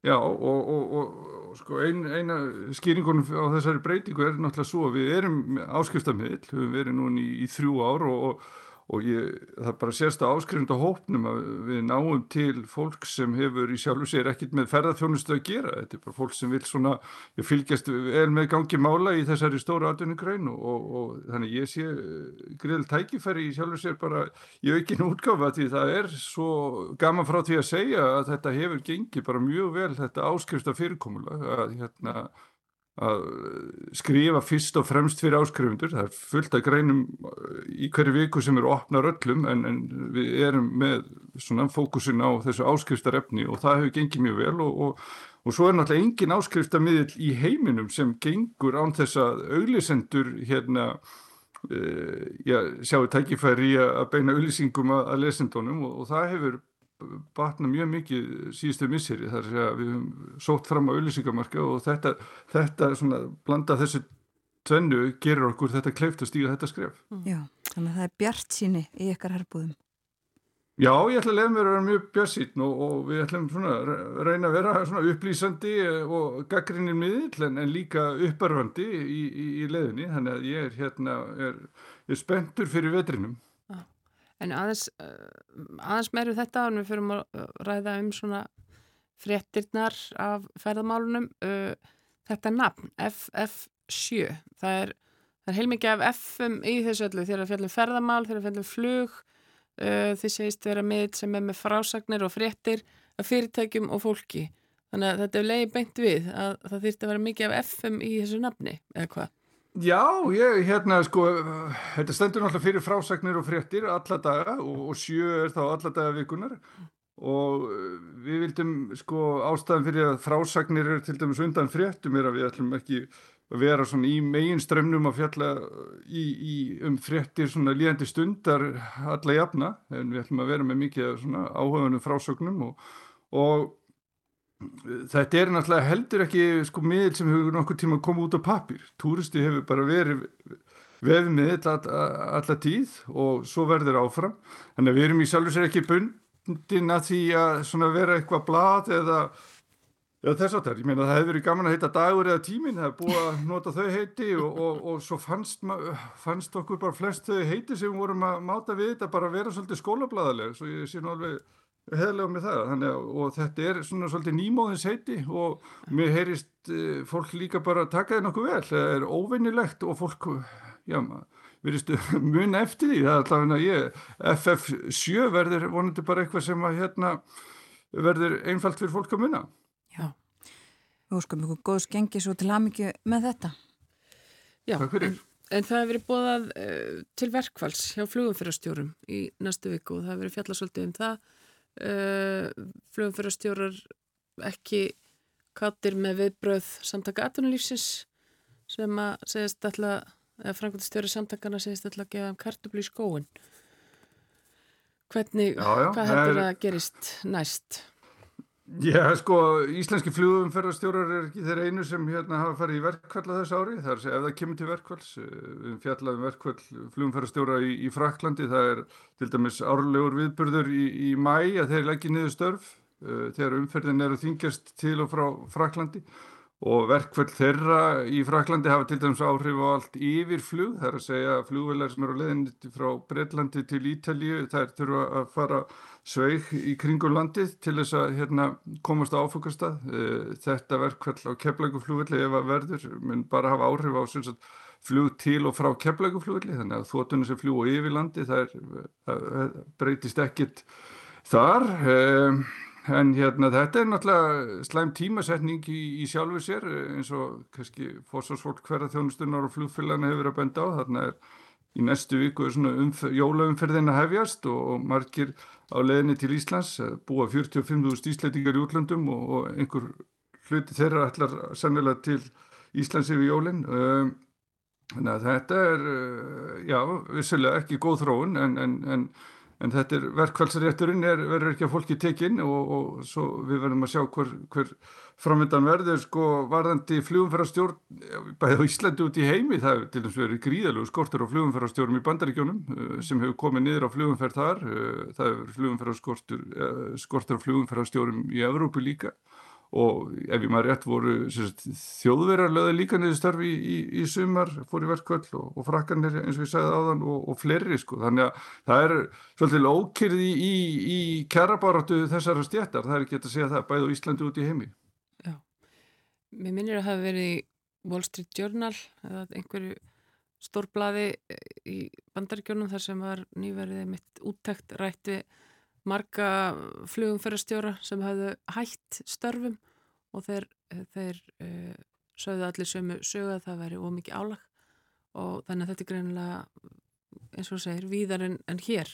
Já og, og sko ein, eina skýringunum á þessari breytingu er náttúrulega svo að við erum áskriftammiðl, við erum verið núni í, í þrjú ár og og ég, það er bara sérsta áskrifnd á hópnum að við náum til fólk sem hefur í sjálfu sér ekkit með ferðarþjónustu að gera, þetta er bara fólk sem vil svona, ég fylgjast vel með gangi mála í þessari stóru atvinningrein og, og, þannig ég sé greiðil tækifæri í sjálfu sér bara í aukinu útgáfa því það er svo gaman frá því að segja að þetta hefur gengið bara mjög vel þetta áskrifsta fyrirkomulega að hérna að skrifa fyrst og fremst fyrir áskrifundur, það er fullt að greinum í hverju viku sem eru opnar öllum en, en við erum með svona fókusin á þessu áskriftarefni og það hefur gengið mjög vel og, og, og svo er náttúrulega engin áskriftarmiðil í heiminum sem gengur án þess að auglisendur hérna uh, já, sjáu tækifæri að beina auglýsingum að, að lesendunum og, og það hefur batna mjög mikið síðustu misseri þar að við höfum sótt fram á auglýsingamarka og þetta, þetta svona, blanda þessu tvennu gerur okkur þetta kleift að stíga þetta skref. Já, þannig að það er bjart síni í ykkar herbúðum. Já, ég ætla að lefa mér að vera mjög björnsýtn og, og við ætlum svona að reyna að vera upplýsandi og gaggrinir miðill en, en líka upparfandi í, í, í leðinni, þannig að ég er hérna, er, er spenntur fyrir vetrinum. En aðeins, aðeins meiru þetta og við fyrir að ræða um svona fréttirnar af ferðamálunum, þetta nafn, FF7, það er, er heilmikið af F-um í þessu öllu, þegar það fjallum ferðamál, þegar það fjallum flug, Uh, þið segist vera miðl sem er með frásagnir og fréttir af fyrirtækjum og fólki þannig að þetta er leiði beint við að það þýrst að vera mikið af FM í þessu nafni eða hvað? Já, ég, hérna sko þetta stendur náttúrulega fyrir frásagnir og fréttir alla daga og, og sjö er þá alla daga vikunar og við vildum sko ástæðan fyrir að frásagnir er til dæmis undan fréttum er að við ætlum ekki að vera svona í megin strömmnum að fjalla í, í um fréttir svona líðandi stundar alla jafna, en við ætlum að vera með mikið svona áhugaðunum frásögnum og, og þetta er náttúrulega heldur ekki sko miðl sem hefur nokkur tíma komið út á papir túristi hefur bara verið vefmiðl alla tíð og svo verður áfram. Þannig að við erum í sjálfur sér ekki bundin að því að vera eitthvað blad eða Já þess að það, ég meina það hefði verið gaman að heita dagur eða tímin, það hefði búið að nota þau heiti og, og, og svo fannst, fannst okkur bara flest þau heiti sem vorum að máta við þetta bara að vera svolítið skólablaðaleg, svo ég sé nú alveg heðlega með það, þannig að og þetta er svona svolítið nýmóðins heiti og mér heyrist uh, fólk líka bara að taka það nokkuð vel, það er óvinnilegt og fólk, já maður, veristu [LAUGHS] mun eftir því, það er allavega ég, FF7 verður vonandi bara eitthvað sem að hérna verður einfalt fyrir fólk að munna. Já, við óskum ykkur góðs gengi svo til hamingju með þetta. Já, en, en það hefur verið bóðað uh, til verkvalls hjá flugumfyrastjórum í næstu viku og það hefur verið fjallasvöldið um það. Uh, flugumfyrastjórar ekki kattir með viðbröð samtaka aðtunulífsins sem að segist alltaf, eða frangvöldstjóri samtakana segist alltaf að gefa um kartublu í skóin. Hvernig, já, já, hvað heldur að gerist næst? Já, sko, íslenski flugumferðarstjórar er ekki þeir einu sem hérna hafa farið í verkvall að þessu ári, er að segja ef það kemur til verkvalls, við fjallaðum verkvall flugumferðarstjóra í, í Fraklandi, það er til dæmis árlegur viðburður í, í mæ að þeir leggja niður störf uh, þegar umferðin eru þingjast til og frá Fraklandi og verkvall þeirra í Fraklandi hafa til dæmis áhrif á allt yfir flug, það er að segja flugvelar sem eru á leðinni frá Breitlandi til Ítalíu, þær þurfa að fara sveig í kringum landið til þess að hérna, komast á áfokastað. Þetta verkvall á keflæguflugvelli ef að verður mun bara hafa áhrif á sagt, flug til og frá keflæguflugvelli þannig að þóttunni sem fljúa yfir landi það, það breytist ekkit þar. En hérna þetta er náttúrulega slæm tímasetning í, í sjálfu sér eins og kannski fórsvarsfólk hverja þjónustunnar og flugfélagana hefur að benda á. Þarna er í næstu viku umf jólaumferðin að hefjast og, og margir á leðinni til Íslands búa 45.000 ísleitingar í útlandum og, og einhver hluti þeirra ætlar sennilega til Íslands yfir jólinn. Þannig að þetta er, já, vissilega ekki góð þróun en, en, en En þetta er verkvælsrétturinn verður ekki að fólki tekinn og, og svo við verðum að sjá hver, hver framöndan verður sko varðandi flugumferðarstjórn bæðið á Íslandi út í heimi það er til dæmis verið gríðalegu skortur á flugumferðarstjórnum í bandaríkjónum sem hefur komið niður á flugumferð þar. Það hefur flugumferðarskortur skortur á flugumferðarstjórum í Evrópu líka og ef ég maður rétt voru þjóðverðar löði líka niður starfi í, í, í sumar, fór í verkvöld og, og frakkanir eins og ég sagði áðan og, og fleiri sko, þannig að það er svolítið ókyrði í, í kærabaratu þessara stjættar, það er ekki að segja það bæði á Íslandi út í heimi. Já, mér minnir að það hafi verið Wall Street Journal eða einhverju stórblaði í bandaríkjónum þar sem var nýverðið mitt úttækt rætti marga flugumferðarstjóra sem hafðu hætt störfum og þeir, þeir uh, sögðu allir sömu sögðu að það væri ómikið álag. Og þannig að þetta er greinilega eins og segir víðar en, en hér.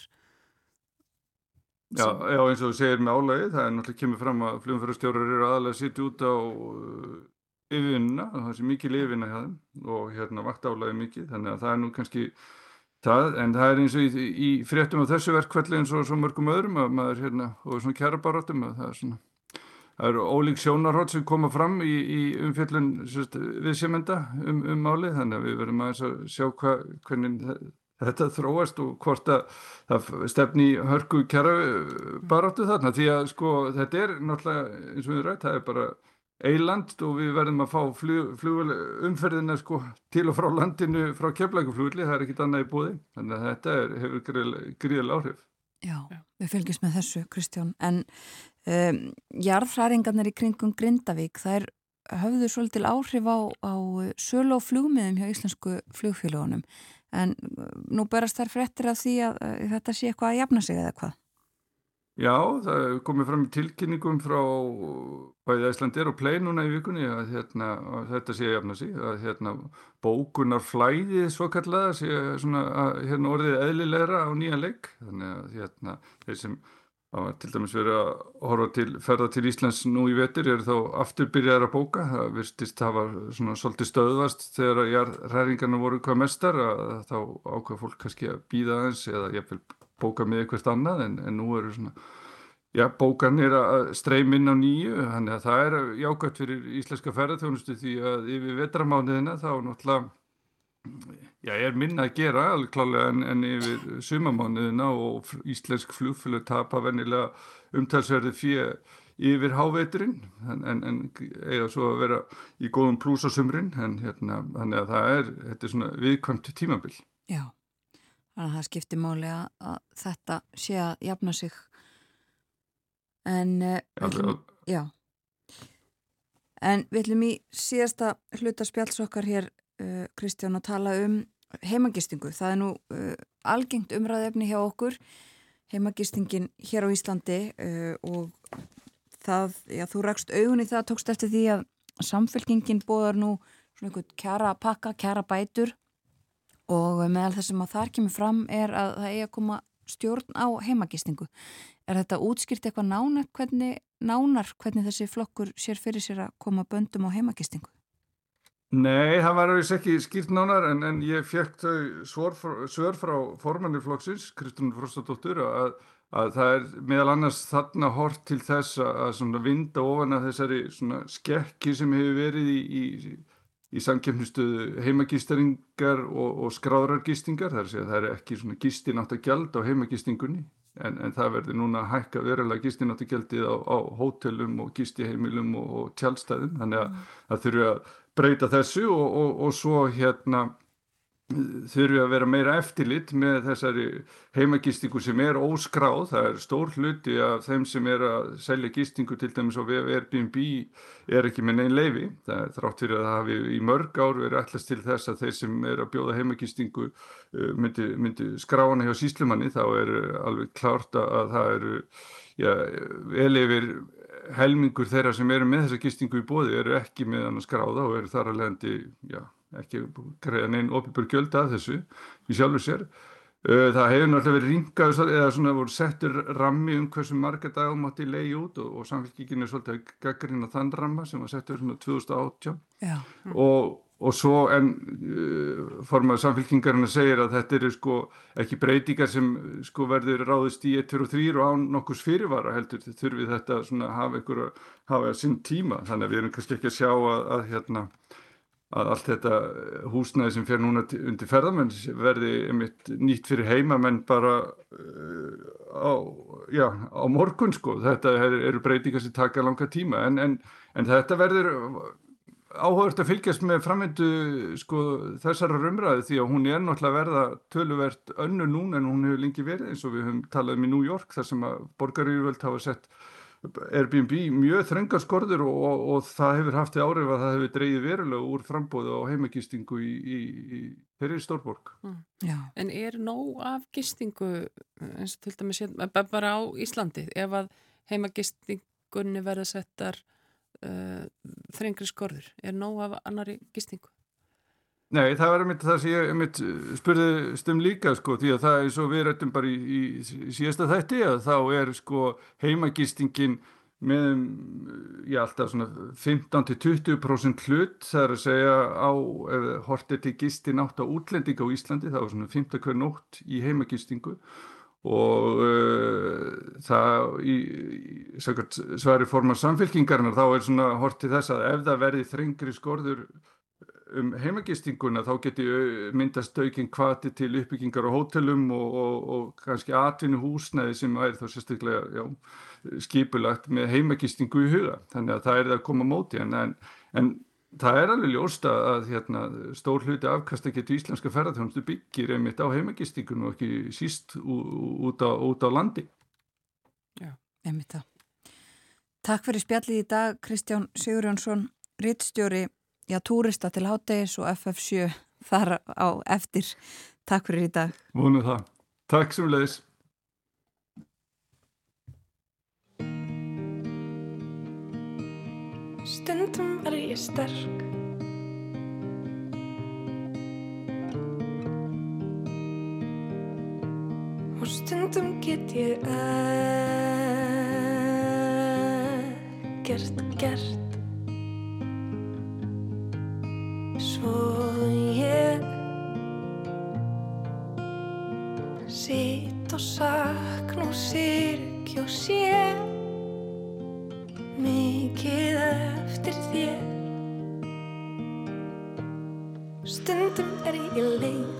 Já, já, eins og segir með álagi, það er náttúrulega kemur fram að flugumfærastjórar eru aðalega að sitja út á uh, yfirvinna, það sé mikið þeim og hérna vakt álagi mikið, þannig að það er nú kannski það, en það er eins og í, í fréttum á þessu verkvalli eins og svo mörgum öðrum að maður hérna, og svona kæra barátum að það er svona, það eru ólík sjónarhótt sem koma fram í, í umfjöllun við semenda um, um málið, þannig að við verðum aðeins að sjá hva, hvernig þetta þróast og hvort að það stefni hörku kjara baráttu þarna því að sko þetta er náttúrulega eins og við rætt, það er bara eiland og við verðum að fá flug, flug, umferðina sko til og frá landinu frá keflækuflugli, það er ekkit annað í búði þannig að þetta er, hefur gríðal áhrif. Já, við fylgjum með þessu Kristján, en um, jarðfræringarnir í kringum Grindavík, það er höfðu svolítil áhrif á, á sölu og flugmiðum hjá íslensku flugfélagunum en uh, nú berast þær fréttir af því að þetta sé eitthvað að jafna sig eða hvað? Já, það komið fram í tilkynningum frá bæðið Æslandir og Play núna í vikunni að, hérna, að þetta sé að jafna sig, að hérna, bókunar flæðið svo kallaða sé svona, að, hérna, orðið eðlilegra á nýja leik, þannig að hérna, þeir sem hafa til dæmis verið að horfa til ferða til Íslands nú í vetur eru þá afturbyrjaðar að bóka, það virtist hafa svona svolítið stöðvast þegar ræringarna voru hvað mestar að þá ákveða fólk kannski að býða aðeins eða jafnvel bóka með eitthvað annað en, en nú eru svona já, bókanir að streyma inn á nýju þannig að það er jákvæmt fyrir íslenska ferðarþjónustu því að yfir vetramániðina þá náttúrulega já, er minna að gera alveg klálega en, en yfir sumamániðina og íslensk flugfjölu tapa vennilega umtalsverði fyrir yfir háveturinn en, en, en eiga svo að vera í góðum plús á sumrin en hérna, þannig að það er, þetta er svona viðkvæmt tímabil. Já. Þannig að það skiptir máli að, þetta sé að jafna sig. En, uh, Alveg, já. en við ætlum í síðasta hluta spjálsokkar hér, uh, Kristján, að tala um heimagistingu. Það er nú uh, algengt umræðefni hjá okkur, heimagistingin hér á Íslandi og það, já, þú rakst augunni það tókst eftir því að samfélkingin bóðar nú svona einhvern kjara pakka, kjara bætur og meðal þess að þar kemur fram er að það eigi að koma stjórn á heimagistingu. Er þetta útskýrt eitthvað nánar hvernig, nánar hvernig þessi flokkur sér fyrir sér að koma böndum á heimagistingu? Nei, það var auðvitað ekki skýrt nánar en, en ég fekk þau svör, frá formannir flokksins, Kristján Frostadóttur, að, að það er meðal annars þarna hort til þess að vinda ofan að þessari skekki sem hefur verið í, í í samkjöfnistuðu heimagistaringar og, og skráðrargistingar þar sé að það er ekki svona gistinátt að gjald á heimagistingunni en, en það verður núna að hækka verulega gistinátt að gjaldið á, á hótelum og gistiheimilum og, og tjálstæðum þannig að mm. það þurfi að breyta þessu og, og svo hérna þurfi að vera meira eftirlit með þessari heimagistingu sem er óskráð, það er stór hluti af þeim sem er að selja gistingu til dæmis á Airbnb er ekki með neinn leifi, það er þrátt fyrir að það hafi í mörg ár verið allast til þess að þeir sem er að bjóða heimagistingu myndi, myndi skrána hjá síslumanni þá er alveg klárt að það eru ja, vel yfir helmingur þeirra sem eru með þessa gistingu í bóði eru ekki með hann að skráða og eru þar að lendi, já ekki greiða neinn opibur gjöld að þessu í sjálfur sér. Það hefur náttúrulega verið ringað eða svona voru settur rammi um hversu marga dagum átti leiði út og, og samfélkíkinu er svolítið að gaggrina þann ramma sem var settur svona 2018 Já. og, og svo en uh, formaður samfélkingarinn segir að þetta eru sko ekki breytingar sem sko verður ráðist í 1, 2 og 3 og án nokkurs fyrirvara heldur þurfið þetta svona hafa að hafa sinn tíma þannig að við erum kannski ekki að sjá að, að hérna að allt þetta húsnæði sem fer núna undir ferðamenn verði einmitt nýtt fyrir heimamenn bara uh, á, já, á morgun sko. Þetta eru breytingar sem taka langa tíma en, en, en þetta verður áhugast að fylgjast með framvindu sko, þessara rumræði því að hún er náttúrulega verða töluvert önnu núna en hún hefur lengi verið eins og við höfum talað um í New York þar sem að borgaríðuvöld hafa sett Airbnb mjög þrengar skorður og, og, og það hefur haft í árið að það hefur dreyið verulega úr frambóðu og heimagistingu í, í, í fyrir Stórborg. Mm. En er nóg af gistingu eins og til dæmis bara á Íslandi ef að heimagistingunni verða settar uh, þrengri skorður? Er nóg af annari gistingu? Nei, það var einmitt það sem ég einmitt spurði stum líka sko, því að það er svo við rættum bara í, í síðasta þætti að þá er sko heimagistingin með, já, alltaf svona 15-20% hlut, það er að segja á, hortið til gistin átt á útlendinga á Íslandi, það var svona 15 hver nótt í heimagistingu. Og uh, það í, í svari formar samfélkingarnar þá er svona hortið þess að ef það verði þrengri skorður um heimagistinguna þá geti myndast aukinn kvati til uppbyggingar á hótelum og, og, og kannski atvinnu húsnæði sem er þá sérstaklega já, skipulagt með heimagistingu í huga. Þannig að það er það að koma móti. En, en, en það er alveg ljósta að hérna, stór hluti afkasta getur íslenska ferðarþjónustu byggir einmitt á heimagistingun og ekki síst út á, út á landi. Já, einmitt það. Takk fyrir spjallið í dag Kristján Sigurjónsson, rittstjóri já, túrista til hátegis og FF7 þar á eftir. Takk fyrir í dag. Vonu það. Takk sem leiðis. Stundum er ég sterk Og stundum get ég ekkert gert Svo ég Sitt og sakn og sirk og sé Mikið eftir þér. Stundum er ég leið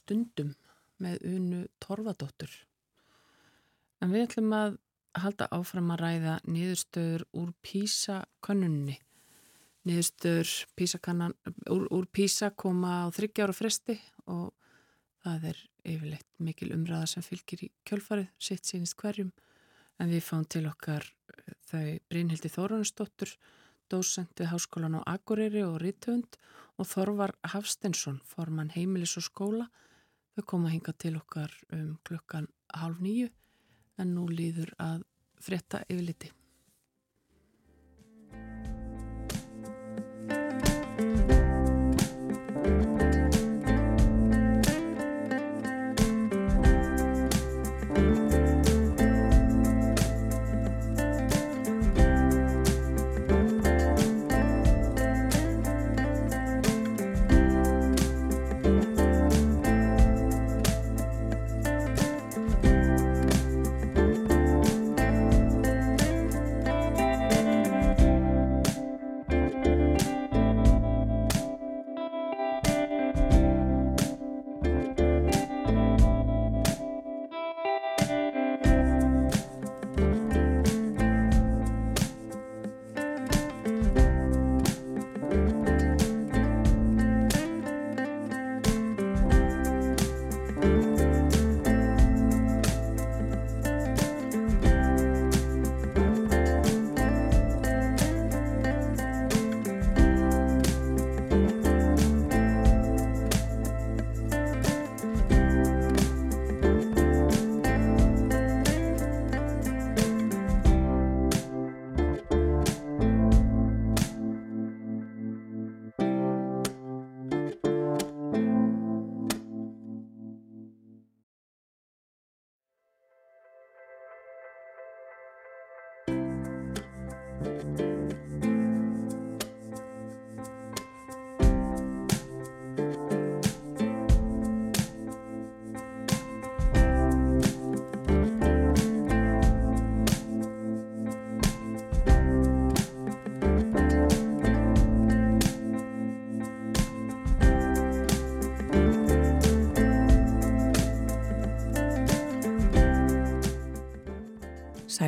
Stundum með Unu Torfadóttur. En við ætlum að halda áfram að ræða niðurstöður úr PISA-könnunni. Niðurstöður PISA úr, úr PISA koma á þryggjára fresti og það er yfirleitt mikil umræða sem fylgir í kjölfarið, sitt sínist hverjum. en við fáum til okkar eh, þau Brynhildi Þórunarsdóttur, dósent við Háskólan á Akureyri og Rítönd og Þorvar Hafstensson, formann heimilis og skóla. Þau koma hinga til okkar um klukkan halv nýju en nú líður að frétta yfirliti.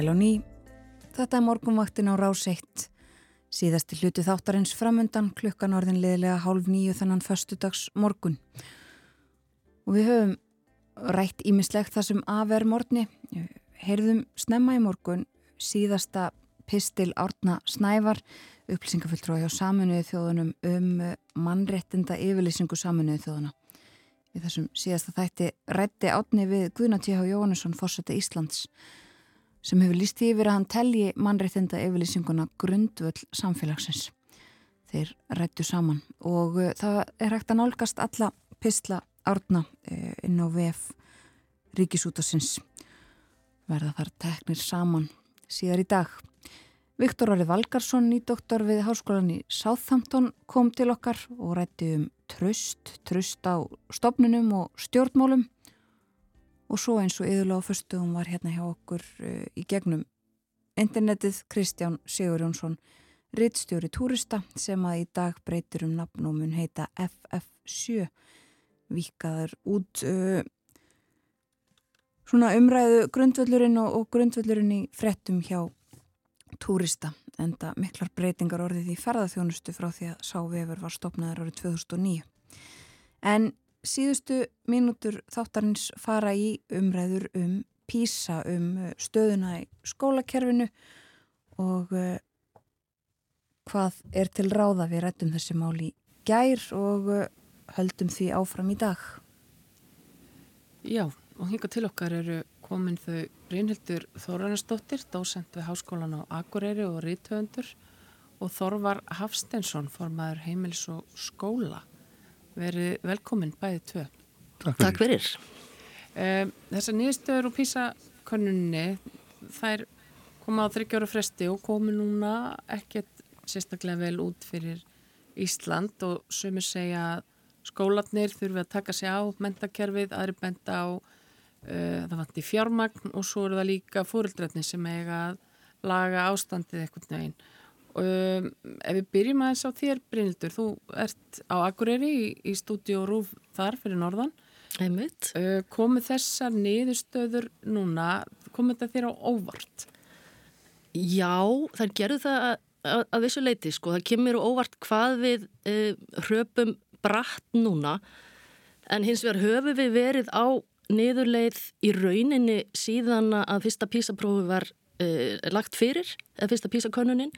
Sæl og ný. Þetta er morgunvaktin á rás 1. Síðasti hluti þáttarins framundan klukkan orðin liðlega hálf nýju þannan föstudags morgun. Og við höfum rætt ímislegt það sem aðver morgni. Heyrðum snemma í morgun síðasta pistil Árna Snævar, upplýsingafulltrói á saminuðu þjóðunum um mannrettinda yfirlýsingu saminuðu þjóðuna. Í þessum síðasta þætti rætti átni við Guðna T.H. Jóhannesson, fórsætti Íslands sem hefur líst yfir að hann telji mannreitinda yfirlýsinguna grundvöld samfélagsins. Þeir rættu saman og uh, það er hægt að nálgast alla pistla árna uh, inn á VF ríkisútasins verða þar teknir saman síðar í dag. Viktor Ari Valgarsson, nýdoktor við háskólan í Southampton kom til okkar og rætti um tröst, tröst á stopnunum og stjórnmálum og svo eins og yðurlega á förstum var hérna hjá okkur uh, í gegnum internetið Kristján Sigur Jónsson rittstjóri túrista sem að í dag breytir um nafn og mun heita FF7 vikaður út uh, svona umræðu grundvöldurinn og, og grundvöldurinn í frettum hjá túrista enda miklar breytingar orðið í ferðarþjónustu frá því að Sávefur var stopnaður árið 2009 en síðustu mínútur þáttarins fara í umræður um písa, um uh, stöðuna í skólakerfinu og uh, hvað er til ráða við rættum þessi mál í gær og uh, höldum því áfram í dag. Já, og hinga til okkar eru komin þau Brynhildur Þórannarsdóttir, dósent við Háskólan á Akureyri og Rítöfundur og Þorvar Hafstensson, formaður heimilis og skóla. Verið velkomin bæðið tvö. Takk fyrir. Takk fyrir. Um, þessar nýðstöður og písakönnunni, þær koma á þryggjára fresti og komi núna ekkert sérstaklega vel út fyrir Ísland og sumir segja að skólatnir þurfi að taka sig á mentakerfið, aðri benda á uh, það vanti fjármagn og svo eru það líka fórildrætni sem eiga að laga ástandið eitthvað neginn. Um, ef við byrjum aðeins á þér Brynildur, þú ert á Akureyri í, í stúdíu Rúf þar fyrir norðan. Einmitt. Uh, komið þessar niðurstöður núna komið þetta þér á óvart? Já, það gerðu það að, að, að vissu leiti sko, það kemur óvart hvað við uh, hröpum bratt núna. En hins vegar höfum við verið á niðurleið í rauninni síðan að fyrsta písaprófi var uh, lagt fyrir, eða fyrsta písakönnunin,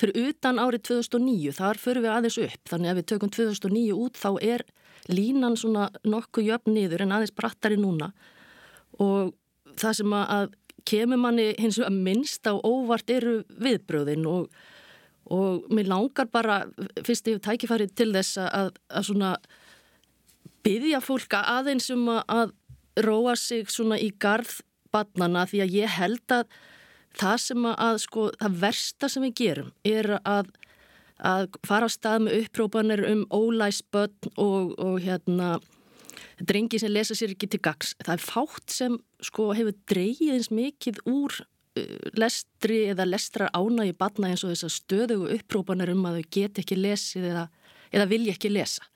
fyrir utan árið 2009, þar förum við aðeins upp, þannig að við tökum 2009 út þá er línan svona nokkuð jöfn niður en aðeins brattari núna. Og það sem að kemur manni hins vegar minnst á óvart eru viðbröðin og, og mér langar bara fyrst hef tækifæri til þess að, að svona byggja fólka aðeins um að róa sig svona í garð badnana því að ég held að það sem að sko það versta sem við gerum er að að fara á stað með upprópanir um ólæs börn og, og hérna drengi sem lesa sér ekki til gags. Það er fátt sem sko hefur dreyið eins mikið úr uh, lestri eða lestrar ánægi batna eins og þess að stöðugu upprópanir um að þau get ekki lesið eða, eða vilja ekki lesa.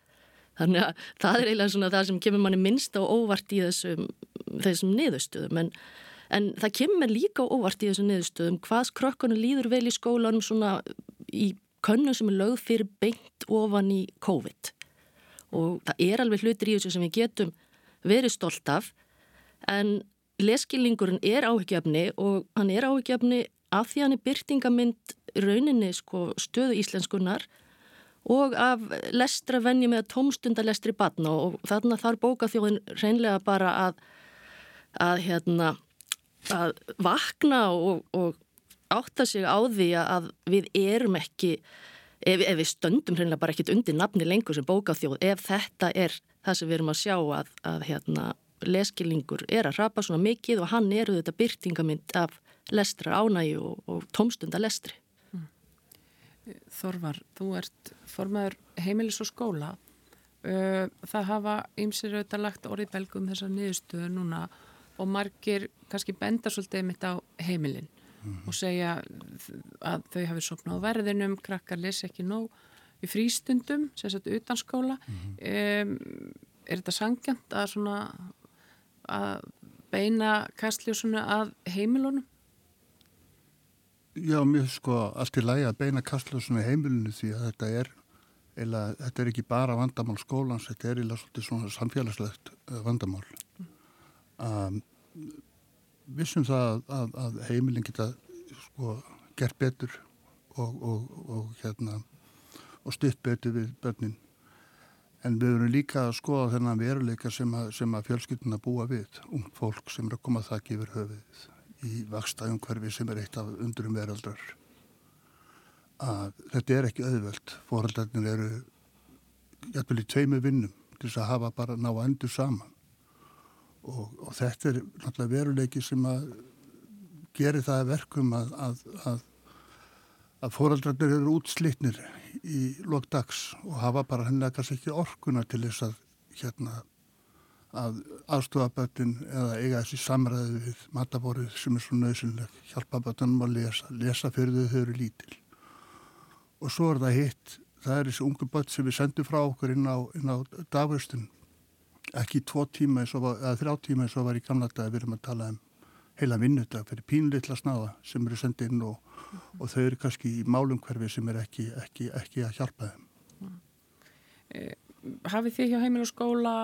Þannig að það er eiginlega svona það sem kemur manni minnst á óvart í þessum, þessum niðurstöðum en, en það kemur líka óvart í þessum niðurstöðum hvað krökkunum líður vel í skólanum svona í könnu sem er lögð fyrir beint ofan í COVID. Og það er alveg hlutir í þessu sem við getum verið stolt af. En leskilningurinn er áhyggjafni og hann er áhyggjafni af því hann er byrtingamind rauninni sko, stöðu íslenskunar og af lestra venni með tómstundalestri batna og þarna þarf bókaþjóðin reynlega bara að, að, hérna, að vakna og, og átta sig á því að við erum ekki, ef, ef við stöndum hreinlega bara ekkit undir nafni lengur sem bókaþjóð, ef þetta er það sem við erum að sjá að, að hérna, leskilningur er að rapa svona mikið og hann eru þetta byrtingamind af lestra ánægi og, og tómstunda lestri. Mm. Þorvar, þú ert formaður heimilis og skóla. Það hafa ymsir auðvitað lagt orðið belgum þessar niðurstöðu núna og margir kannski benda svolítið mitt á heimilin mm -hmm. og segja að þau hafi sopnað verðinum, krakkar lesi ekki nóg í frístundum, sérstaklega utan skóla. Mm -hmm. um, er þetta sangjant að, svona, að beina kastljósuna að heimilunum? Já, mér sko allt í lagi að beina kastljósuna heimilinu því að þetta er eila, þetta er ekki bara vandamál skólans, þetta er eila svolítið svona samfélagslegt eh, vandamál. Mm. Um, vissum það að, að heimilin geta sko gert betur og, og, og hérna og stutt betur við börnin. En við verum líka að skoða þennan veruleika sem að, að fjölskylduna búa við ung fólk sem er að koma þakki yfir höfuð í vaksta umhverfi sem er eitt af undurum veraldrar að þetta er ekki auðvöld fórhaldarnir eru jætvel í tveimu vinnum til þess að hafa bara ná að endur saman og, og þetta er náttúrulega veruleiki sem að gera það verkum að, að, að, að fóraldrarnir eru útslitnir í lokdags og hafa bara hennilega kannski ekki orkuna til þess að hérna að aðstofaböttin eða eiga þessi samræði við mataborið sem er svo nöðsynleg hjálpa böttunum að lesa, lesa fyrir þau þau eru lítil. Og svo er það hitt það er þessi ungu bött sem við sendum frá okkur inn á, á dagvöstun ekki tvo tíma eða þrjá tíma eins og var í gamla dag við erum að tala um heila vinnudag fyrir pínleitla snáða sem eru sendið inn og, -hmm. og þau eru kannski í málumhverfi sem er ekki, ekki, ekki að hjálpa þeim eh, Hafið þið hjá heimil og skóla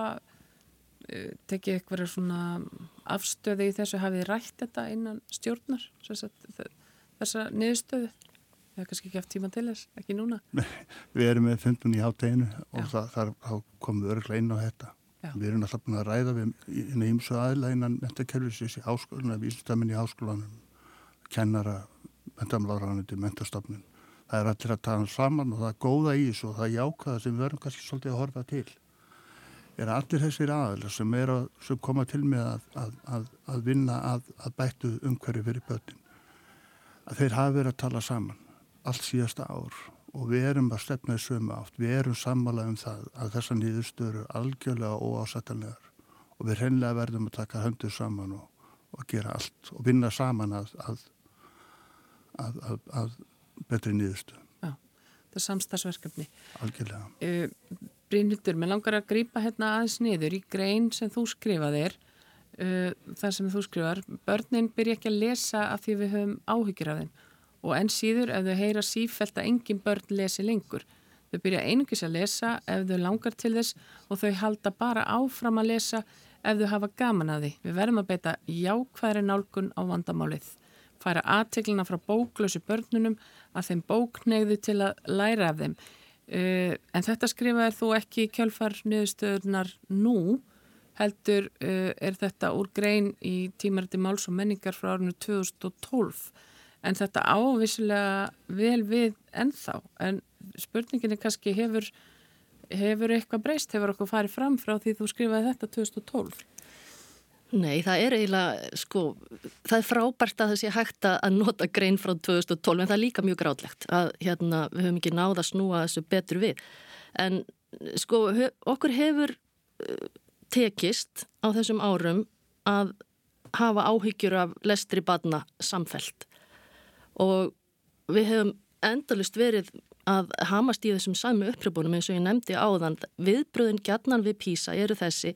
eh, tekið eitthvað svona afstöði í þessu, hafið þið rætt þetta innan stjórnar þessa niðurstöðu Það er kannski ekki haft tíma til þess, ekki núna. [LAUGHS] Við erum með fundun í hátteginu og það, þar komum við örglega inn á þetta. Já. Við erum alltaf búin að ræða við ímsu aðla innan mentakerfisins í háskólanum, vísdaminni í háskólanum, kennara, mentamláðranandi, mentastofnun. Það er allir að tala saman og það er góða í þessu og það er jákaða sem við verðum kannski svolítið að horfa til. Er allir þessir aðla sem, að, sem koma til með að, að, að vinna að bættu umhverju fyrir að þeir hafi verið að tala saman allt síðasta ár og við erum að stefna í sömu átt, við erum sammálað um það að þessa nýðustöru er algjörlega óásættanlegar og við hreinlega verðum að taka höndur saman og, og gera allt og vinna saman að, að, að, að betri nýðustu. Já, það er samstagsverkefni. Algjörlega. Uh, Brynhildur, mér langar að grýpa hérna aðeins niður í grein sem þú skrifaðir, uh, þar sem þú skrifar, börnin byrja ekki að lesa af því við höfum áhyggjur af þeim og enn síður ef þau heyra sífælt að engin börn lesi lengur. Þau byrja einungis að lesa ef þau langar til þess og þau halda bara áfram að lesa ef þau hafa gaman að því. Við verðum að beita jákvæðri nálgun á vandamálið. færa aðteglina frá bóklösu börnunum að þeim bóknegðu til að læra af þeim. Uh, en þetta skrifaði þú ekki kjálfar niðurstöðunar nú, heldur uh, er þetta úr grein í tímariti máls og menningar frá árinu 2012 en þetta ávisilega vel við ennþá en spurningin er kannski hefur, hefur eitthvað breyst, hefur okkur farið fram frá því þú skrifaði þetta 2012? Nei, það er eiginlega, sko, það er frábært að það sé hægt að nota grein frá 2012 en það er líka mjög grátlegt að hérna við höfum ekki náða að snúa þessu betur við. En sko, okkur hefur uh, tekist á þessum árum að hafa áhyggjur af lestri badna samfelt og við hefum endalust verið að hamast í þessum sami uppröpunum eins og ég nefndi áðan. Viðbröðin gætnan við písa eru þessi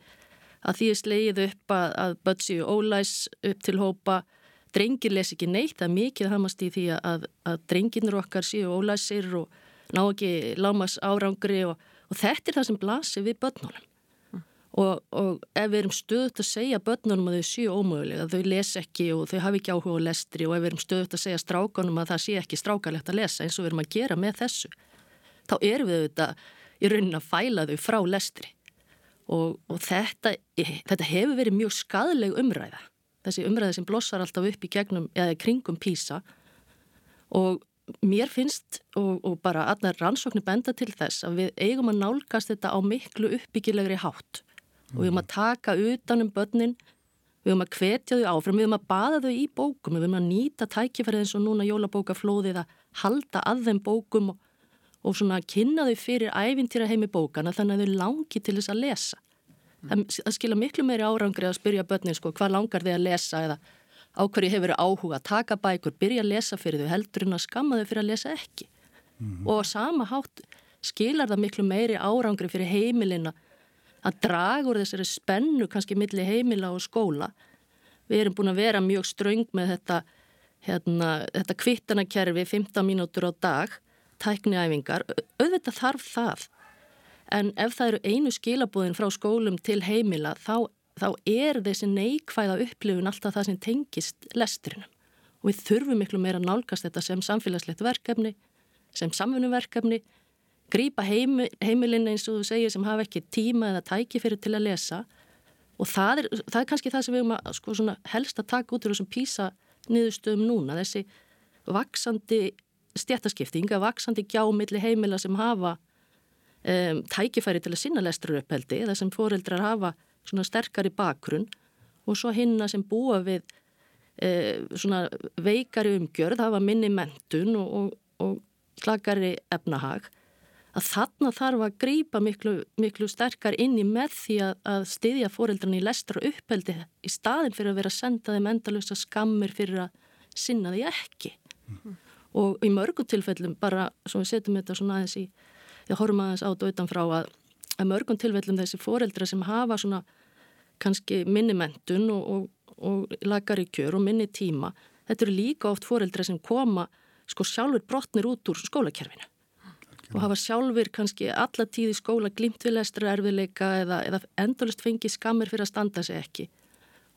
að því er slegið upp að, að börn séu ólæs upp til hópa drengir les ekki neitt, er mikið hamast í því að, að drenginur okkar séu ólæsir og ná ekki lámas árangri og, og þetta er það sem blasir við börnunum. Og, og ef við erum stöðut að segja börnunum að þau séu ómögulega, þau les ekki og þau hafi ekki áhuga á lestri og ef við erum stöðut að segja strákanum að það sé ekki strákalegt að lesa eins og við erum að gera með þessu þá erum við auðvitað í raunin að fæla þau frá lestri. Og, og þetta, þetta hefur verið mjög skadleg umræða. Þessi umræða sem blossar alltaf upp í gegnum kringum písa og mér finnst og, og bara allar rannsóknir benda til þess að við eigum að nálgast þetta á miklu uppbyggilegri hátt og við eigum að taka utanum börnin við eigum að hvetja þau áfram, við eigum að bada þau í bókum við eigum að nýta tækifærið eins og núna jólabókaflóðið að halda að þeim bókum og og svona kynna þau fyrir æfintýra heimi bókana þannig að þau langi til þess að lesa. Það, það skilja miklu meiri árangri að spyrja börnin sko hvað langar þau að lesa eða á hverju hefur þau áhuga að taka bækur, byrja að lesa fyrir þau heldur en að skamma þau fyrir að lesa ekki. Mm. Og á sama hátt skilar það miklu meiri árangri fyrir heimilina að draga úr þessari spennu kannski milli heimila og skóla. Við erum búin að vera mjög ströng með þetta, hérna, þetta kvittanakerfi 15 mínútur á dag tækniæfingar, auðvitað þarf það. En ef það eru einu skilabúðin frá skólum til heimila þá, þá er þessi neikvæða upplifun alltaf það sem tengist lesturinnum og við þurfum miklu meira að nálgast þetta sem samfélagslegt verkefni, sem samfunuverkefni, grýpa heimi, heimilin eins og þú segir sem hafa ekki tíma eða tæki fyrir til að lesa. Og það er, það er kannski það sem við erum að sko, helst að taka út úr þessum písa niðurstöðum núna, þessi vaksandi stjættaskipting að vaksandi gjámiðli heimila sem hafa um, tækifæri til að sinna lestraröppeldi eða sem foreldrar hafa svona sterkari bakgrunn og svo hinna sem búa við e, svona veikari umgjörð, hafa minni mentun og, og, og slagari efnahag að þarna þarf að grýpa miklu, miklu sterkar inn í með því að, að styðja fóreldrarni í lestra uppeldi í staðin fyrir að vera að senda þeim endalust að skammir fyrir að sinna því ekki. Mm og í mörgum tilfellum bara, svo við setjum þetta svona aðeins í að horfum aðeins át og utanfrá að, að mörgum tilfellum þessi foreldra sem hafa svona kannski minni mentun og, og, og lagar í kjör og minni tíma þetta eru líka oft foreldra sem koma sko sjálfur brotnir út úr skólakerfinu og hafa sjálfur kannski alla tíði skóla glimt við lestra erfiðleika eða, eða endurlist fengi skammir fyrir að standa sig ekki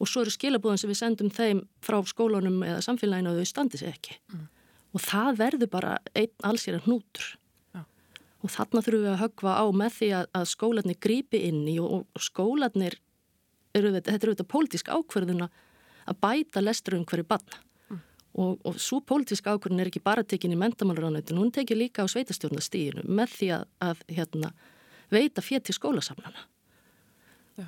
og svo eru skilabúðan sem við sendum þeim frá skólanum eða samfélaginu og þau standi sig ekki mm og það verður bara einn allsér að hnútur Já. og þarna þurfum við að högva á með því að, að skólanir grípi inn í og, og skólanir eru þetta, eru þetta pólitísk ákverðuna að bæta lesturum hverju banna. Og, og svo pólitísk ákverðin er ekki bara tekin í mentamáluránættinu, hún tekir líka á sveitastjórnastíðinu með því að, að hérna, veita fér til skólasamlana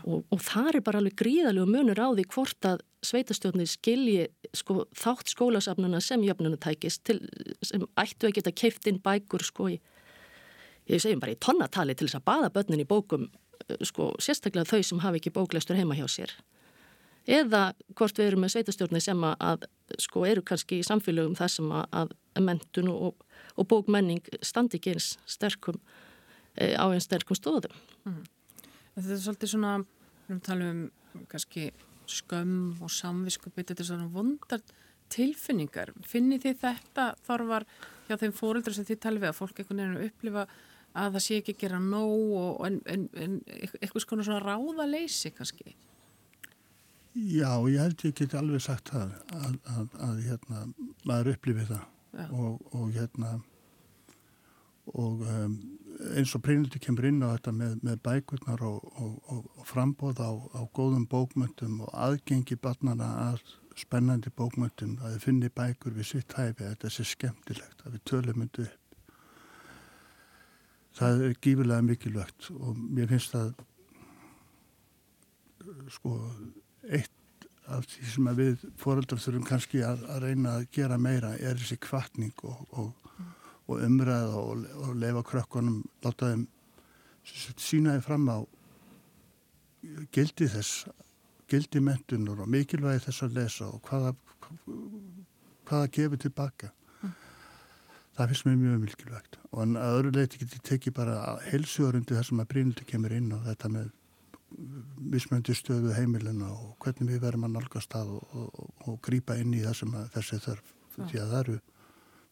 og, og það er bara alveg gríðalegu munur á því hvort að sveitastjórnir skilji sko, þátt skólasafnuna sem jöfnunatækist sem ættu að geta keift inn bækur sko í, ég segjum bara í tonnatali til þess að baða börnin í bókum eh, sko sérstaklega þau sem hafi ekki bóklæstur heima hjá sér eða hvort við erum með sveitastjórnir sem að sko eru kannski í samfélögum þar sem að, mentun og, og bókmenning standi ekki eins sterkum e, á einn sterkum stóðum mm. Þetta er svolítið svona, við erum að tala um kannski skömm og samviskupið, þetta er svona vondar tilfinningar. Finnir þið þetta þarfar hjá þeim fóreldrar sem þið tala við að fólk einhvern veginn upplifa að það sé ekki gera nóg og en, en, en eitthvað svona ráðaleysi kannski? Já, ég held ég geti alveg sagt það að, að, að hérna, maður upplifið það. Og, og hérna og um, eins og Brynildi kemur inn á þetta með, með bækurnar og, og, og frambóð á, á góðum bókmöndum og aðgengi barnana að spennandi bókmöndum að þið finni bækur við sitt hæfi þetta sé skemmtilegt að við tölum myndu upp. Það er gífilega mikilvægt og mér finnst það sko eitt af því sem við fóröldar þurfum kannski að, að reyna að gera meira er þessi kvartning og, og, og umræða og, og leifa krökkunum, láta þeim sínaði fram á gildi þess gildi mentunur og mikilvægi þess að lesa og hvaða hvaða gefur tilbaka mm. það finnst mér mjög mikilvægt og að öðru leiti geti tekið bara heilsugarundi þar sem að brínildi kemur inn og þetta með mismöndi stöðu heimilina og hvernig við verðum að nálgast það og, og, og grýpa inn í það sem þessi þarf því að það eru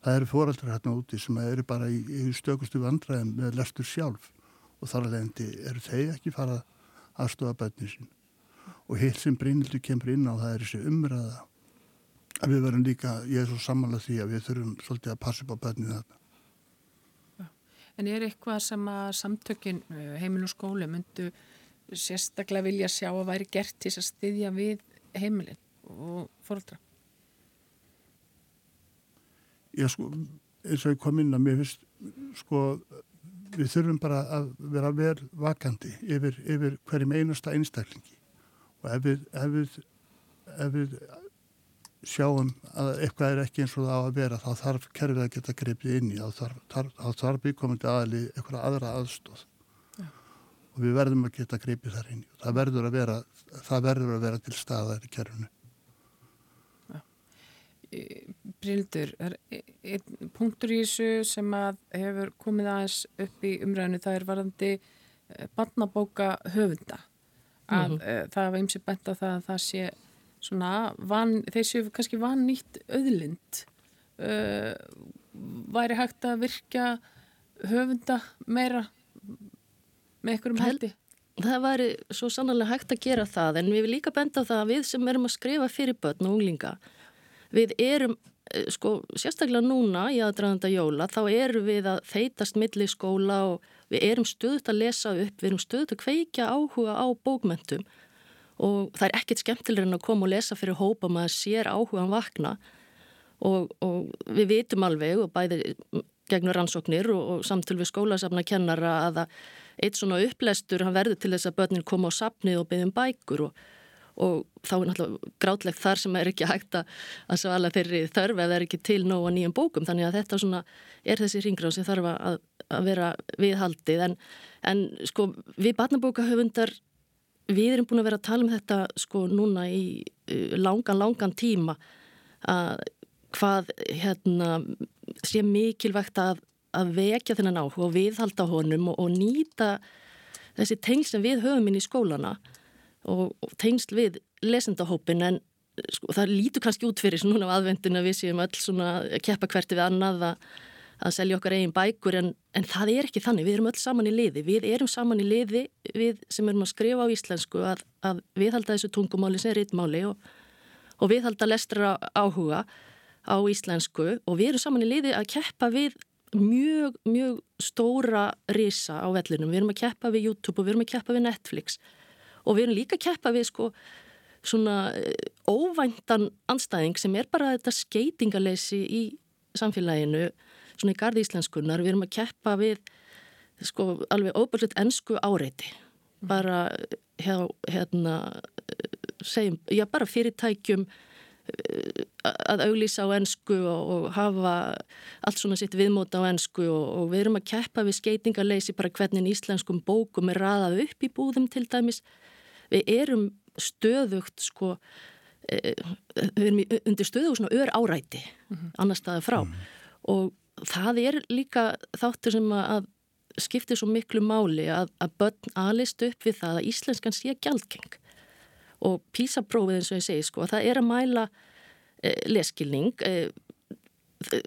það eru fóraldrar hérna úti sem eru bara í, í stökustu vandræðum með lestur sjálf og þar alveg eru þeir ekki farað aðstofa bönnin sín. Og hitt sem Brynildur kemur inn á það er þessi umræða að við verðum líka, ég er svo samanlega því að við þurfum svolítið að passa upp á bönnin þetta En er eitthvað sem að samtökin eh, heimil og skóli myndu sérstaklega vilja sjá að væri gert til að styðja við heimilin og fóröldra? Já sko, eins og ég kom inn að mér finnst, sko, við þurfum bara að vera vel vakandi yfir, yfir hverjum einasta einstaklingi og ef við, ef við, ef við sjáum að eitthvað er ekki eins og það á að vera þá þarf kerfið að geta greipið inn í þá þarf, þarf, þarf byggkomandi aðli eitthvað aðra aðstóð og við verðum að geta greipið þar inn það verður að vera, það verður að vera til staðar í kerfunu Brildur, er einn punktur í þessu sem að hefur komið aðeins upp í umræðinu það er varandi eh, barnabóka höfunda. Að mm -hmm. það var eins og bent á það að það sé svona, van, þeir séu kannski van nýtt auðlind. Uh, væri hægt að virka höfunda meira með einhverjum hætti? Það væri svo sannlega hægt að gera það en við vil líka benda á það að við sem erum að skrifa fyrir börn og unglinga við erum, eh, sko, sérstaklega núna í aðdraðanda jóla, þá erum við að þeitast milli skóla og við erum stöðut að lesa upp, við erum stöðut að kveikja áhuga á bókmentum og það er ekkit skemmtilega en að koma og lesa fyrir hópa maður sér áhugan vakna og, og við vitum alveg og bæði gegnur rannsóknir og, og samtul við skólasafna kennara að eitt svona upplestur hann verður til þess að börnin koma á sapnið og beðum bækur og, og þá er náttúrulega grátlegt þar sem er ekki hægt að svala þeirri þörf eða er ekki til nóga nýjum bókum. Þannig að þetta svona er þessi ringráð sem þarf að, að vera viðhaldið. En, en sko við barnabókahöfundar við erum búin að vera að tala um þetta sko núna í langan langan tíma að hvað hérna sé mikilvægt að, að vekja þennan áhuga og viðhalda honum og, og nýta þessi tengsl sem við höfum inn í skólana og, og tengsl við lesendahópin en sko, það lítur kannski út fyrir svona á aðvendin að við séum öll svona að keppa hverti við annað að, að selja okkar eigin bækur en, en það er ekki þannig, við erum öll saman í liði. Við erum saman í liði við sem erum að skrifa á íslensku að, að viðhalda þessu tungumáli sem er rittmáli og, og viðhalda lestra áhuga á íslensku og við erum saman í liði að keppa við mjög, mjög stóra risa á vellinum. Við erum að keppa við YouTube og við erum að keppa við Netflix og við erum líka að keppa við sko svona eh, óvæntan anstæðing sem er bara þetta skeitingaleysi í samfélaginu, svona í gardi íslenskunar. Við erum að keppa við sko alveg óbærsleitt ennsku áreiti. Bara hérna, segjum, já bara fyrirtækjum að auglýsa á ennsku og, og hafa allt svona sitt viðmóta á ennsku og, og við erum að keppa við skeitingarleysi bara hvernig íslenskum bókum er raðað upp í búðum til dæmis. Við erum stöðugt sko, e, við erum undir stöðugt svona ör áræti mm -hmm. annar staði frá mm -hmm. og það er líka þáttur sem að skiptir svo miklu máli að, að börn aðlist upp við það að íslenskan sé gjaldgeng og písaprófið eins og ég segi sko, það er að mæla eh, leskilning eh,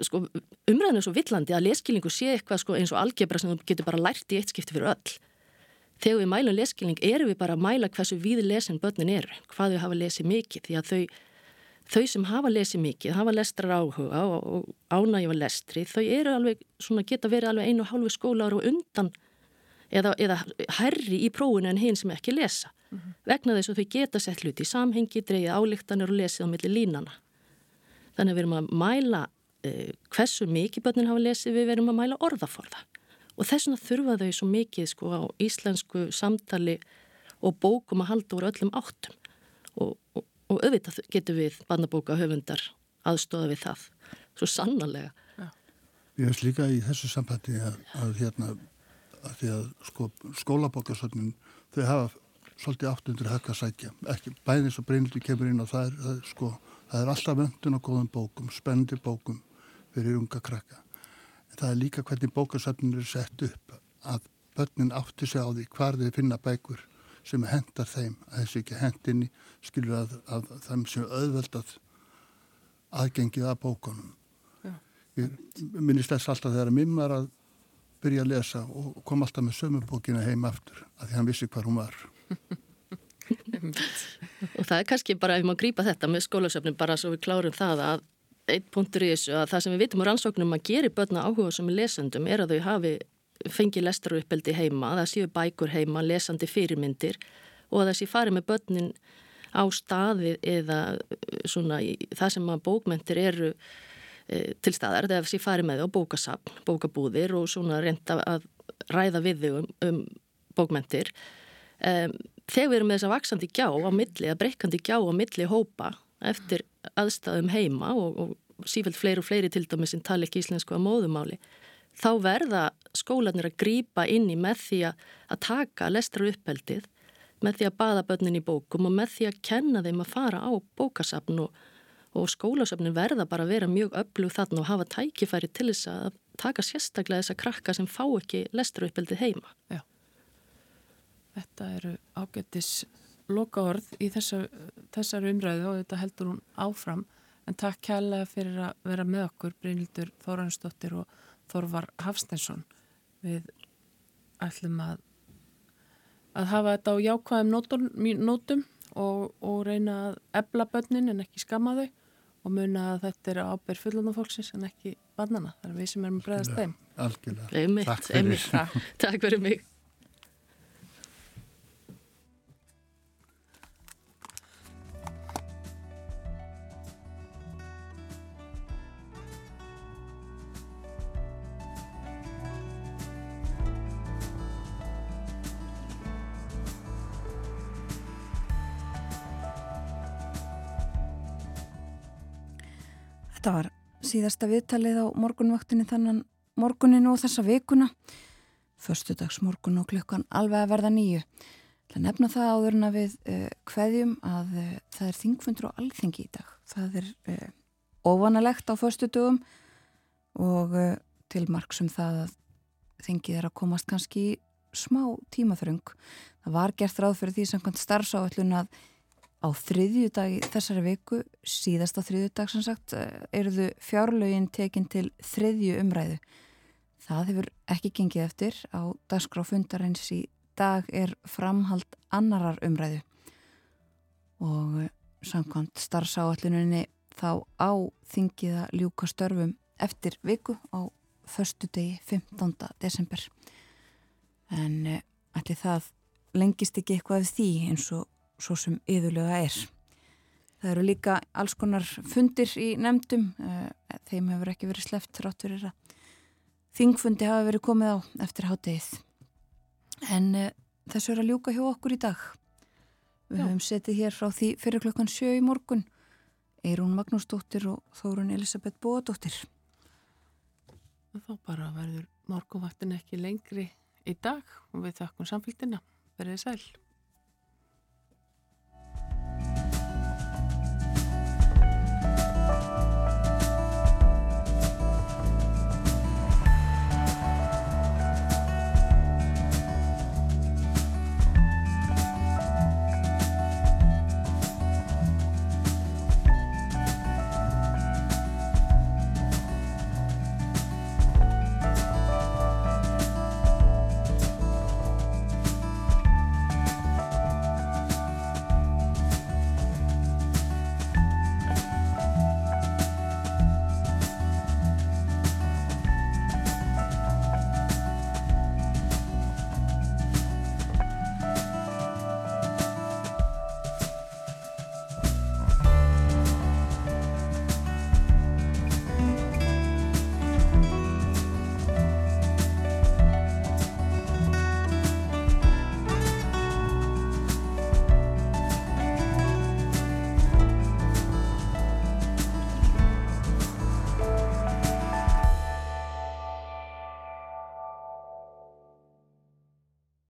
sko, umræðinu er svo villandi að leskilningu sé eitthvað sko, eins og algebra sem þú getur bara lært í eitt skipti fyrir öll. Þegar við mælum leskilning erum við bara að mæla hversu við lesin börnin eru, hvað þau hafa lesið mikið því að þau, þau sem hafa lesið mikið, hafa lestrar áhuga og, og ánægjafa lestri, þau eru alveg svona geta verið alveg einu og hálfu skólar og undan eða, eða herri í prófunu en hinn sem ekki lesa. Mm -hmm. vegna þess að þau geta sett hluti í samhengi, dreyið álíktanir og lesið á milli línana þannig að við erum að mæla eh, hversu mikið börnin hafa lesið, við verum að mæla orðaforða. Og þess vegna þurfa þau svo mikið sko á íslensku samtali og bókum að halda úr öllum áttum. Og, og, og auðvitað getur við barnabóka höfundar aðstofa við það, svo sannarlega. Já. Ég veist líka í þessu sambandi að, að hérna að því að sko, skólabókarsögnin þau hafa svolítið áttundur högg að sækja, ekki bæðins og breynildi kemur inn og það er, það er sko það er alltaf vöndun og góðum bókum, spenndi bókum fyrir unga krakka. Það er líka hvernig bókarsöfnir er sett upp að börnin átti sig á því hvar þeir finna bækur sem hendar þeim að þessu ekki hendinni skilur að, að þeim sem auðveldað aðgengið að bókunum. Já. ég minnist þess alltaf þegar að minn var að byrja að lesa og kom alltaf með sömubókina heim aftur að því hann vissi hvað hún var. [LAUGHS] Og það er kannski bara ef maður grýpa þetta með skólasöfnum bara svo við klárum það að einn punktur í þessu að það sem við vitum á rannsóknum að gera börna áhuga sem er lesandum er að þau hafi fengið lestaruppeldi heima, það séu bækur heima, lesandi fyrirmyndir og sé farið með börnin á staði eða svona í, það sem að bókmentir eru til staðar, það sé farið með á bókasapn, bókabúðir og svona reynda að ræða við þau um, um bókmentir. E, þegar við erum með þess að vaksandi gjá á milli, að breykandi gjá á milli hópa eftir aðstæðum heima og, og sífælt fleiri og fleiri til dæmi sem tala ekki íslensku á móðumáli þá verða skólanir að grýpa inn í með því að taka lestra uppeldið með því að baða börnin í bókum og með því að kenna þeim að fara á bókasafn og, og skólasafnin verða bara að vera mjög öflug þarna og hafa tækifæri til þess að taka sérstaklega þessa krakka sem fá ekki lestra uppeldið heima. Já. Þetta eru ágættis loka orð í þessar, þessar umræðu og þetta heldur hún áfram en takk kærlega fyrir að vera með okkur Brynildur Þóransdóttir og Þorvar Hafstensson við ætlum að að hafa þetta á jákvæðum nótum, nótum og, og reyna að ebla börnin en ekki skama þau og muna að þetta er ábyrg fullunum fólksins en ekki barnana, það er við sem erum að bregðast þeim. Algjörlega, takk fyrir. [LAUGHS] Takk fyrir mig síðasta viðtalið á morgunvaktinni þannan morgunin og þessa vikuna. Förstudags morgun og klukkan alveg að verða nýju. Það nefna það áðurna við uh, hverjum að uh, það er þingfundur og alþingi í dag. Það er uh, óvanalegt á förstudugum og til marksum það að þingið er að komast kannski smá tímaþröng. Það var gert ráð fyrir því sem starfsáallun að á þriðju dag þessari viku, síðasta þriðju dag sem sagt, eh, eruðu fjárlögin tekin til þriðju umræðu. Það hefur ekki gengið eftir. Á dagskráfundarins í dag er framhald annarar umræðu og eh, samkvæmt starfsáalluninni þá á þingiða ljúka störfum eftir viku á förstu degi 15. desember. En ætli eh, það lengist ekki eitthvað af því eins og svo sem yðurlega er. Það eru líka alls konar fundir í nefndum, eh, þeim hefur ekki verið sleft ráttur er að þingfundi hafa verið komið á eftir hátegið. En uh, þessu er að ljúka hjá okkur í dag. Við Já. höfum setið hér frá því fyrir klokkan sjö í morgun. Eirún Magnúsdóttir og Þórun Elisabeth Bóadóttir. Þá bara verður morgunvaktin ekki lengri í dag og við þakkum samfélgina. Verðið sæl.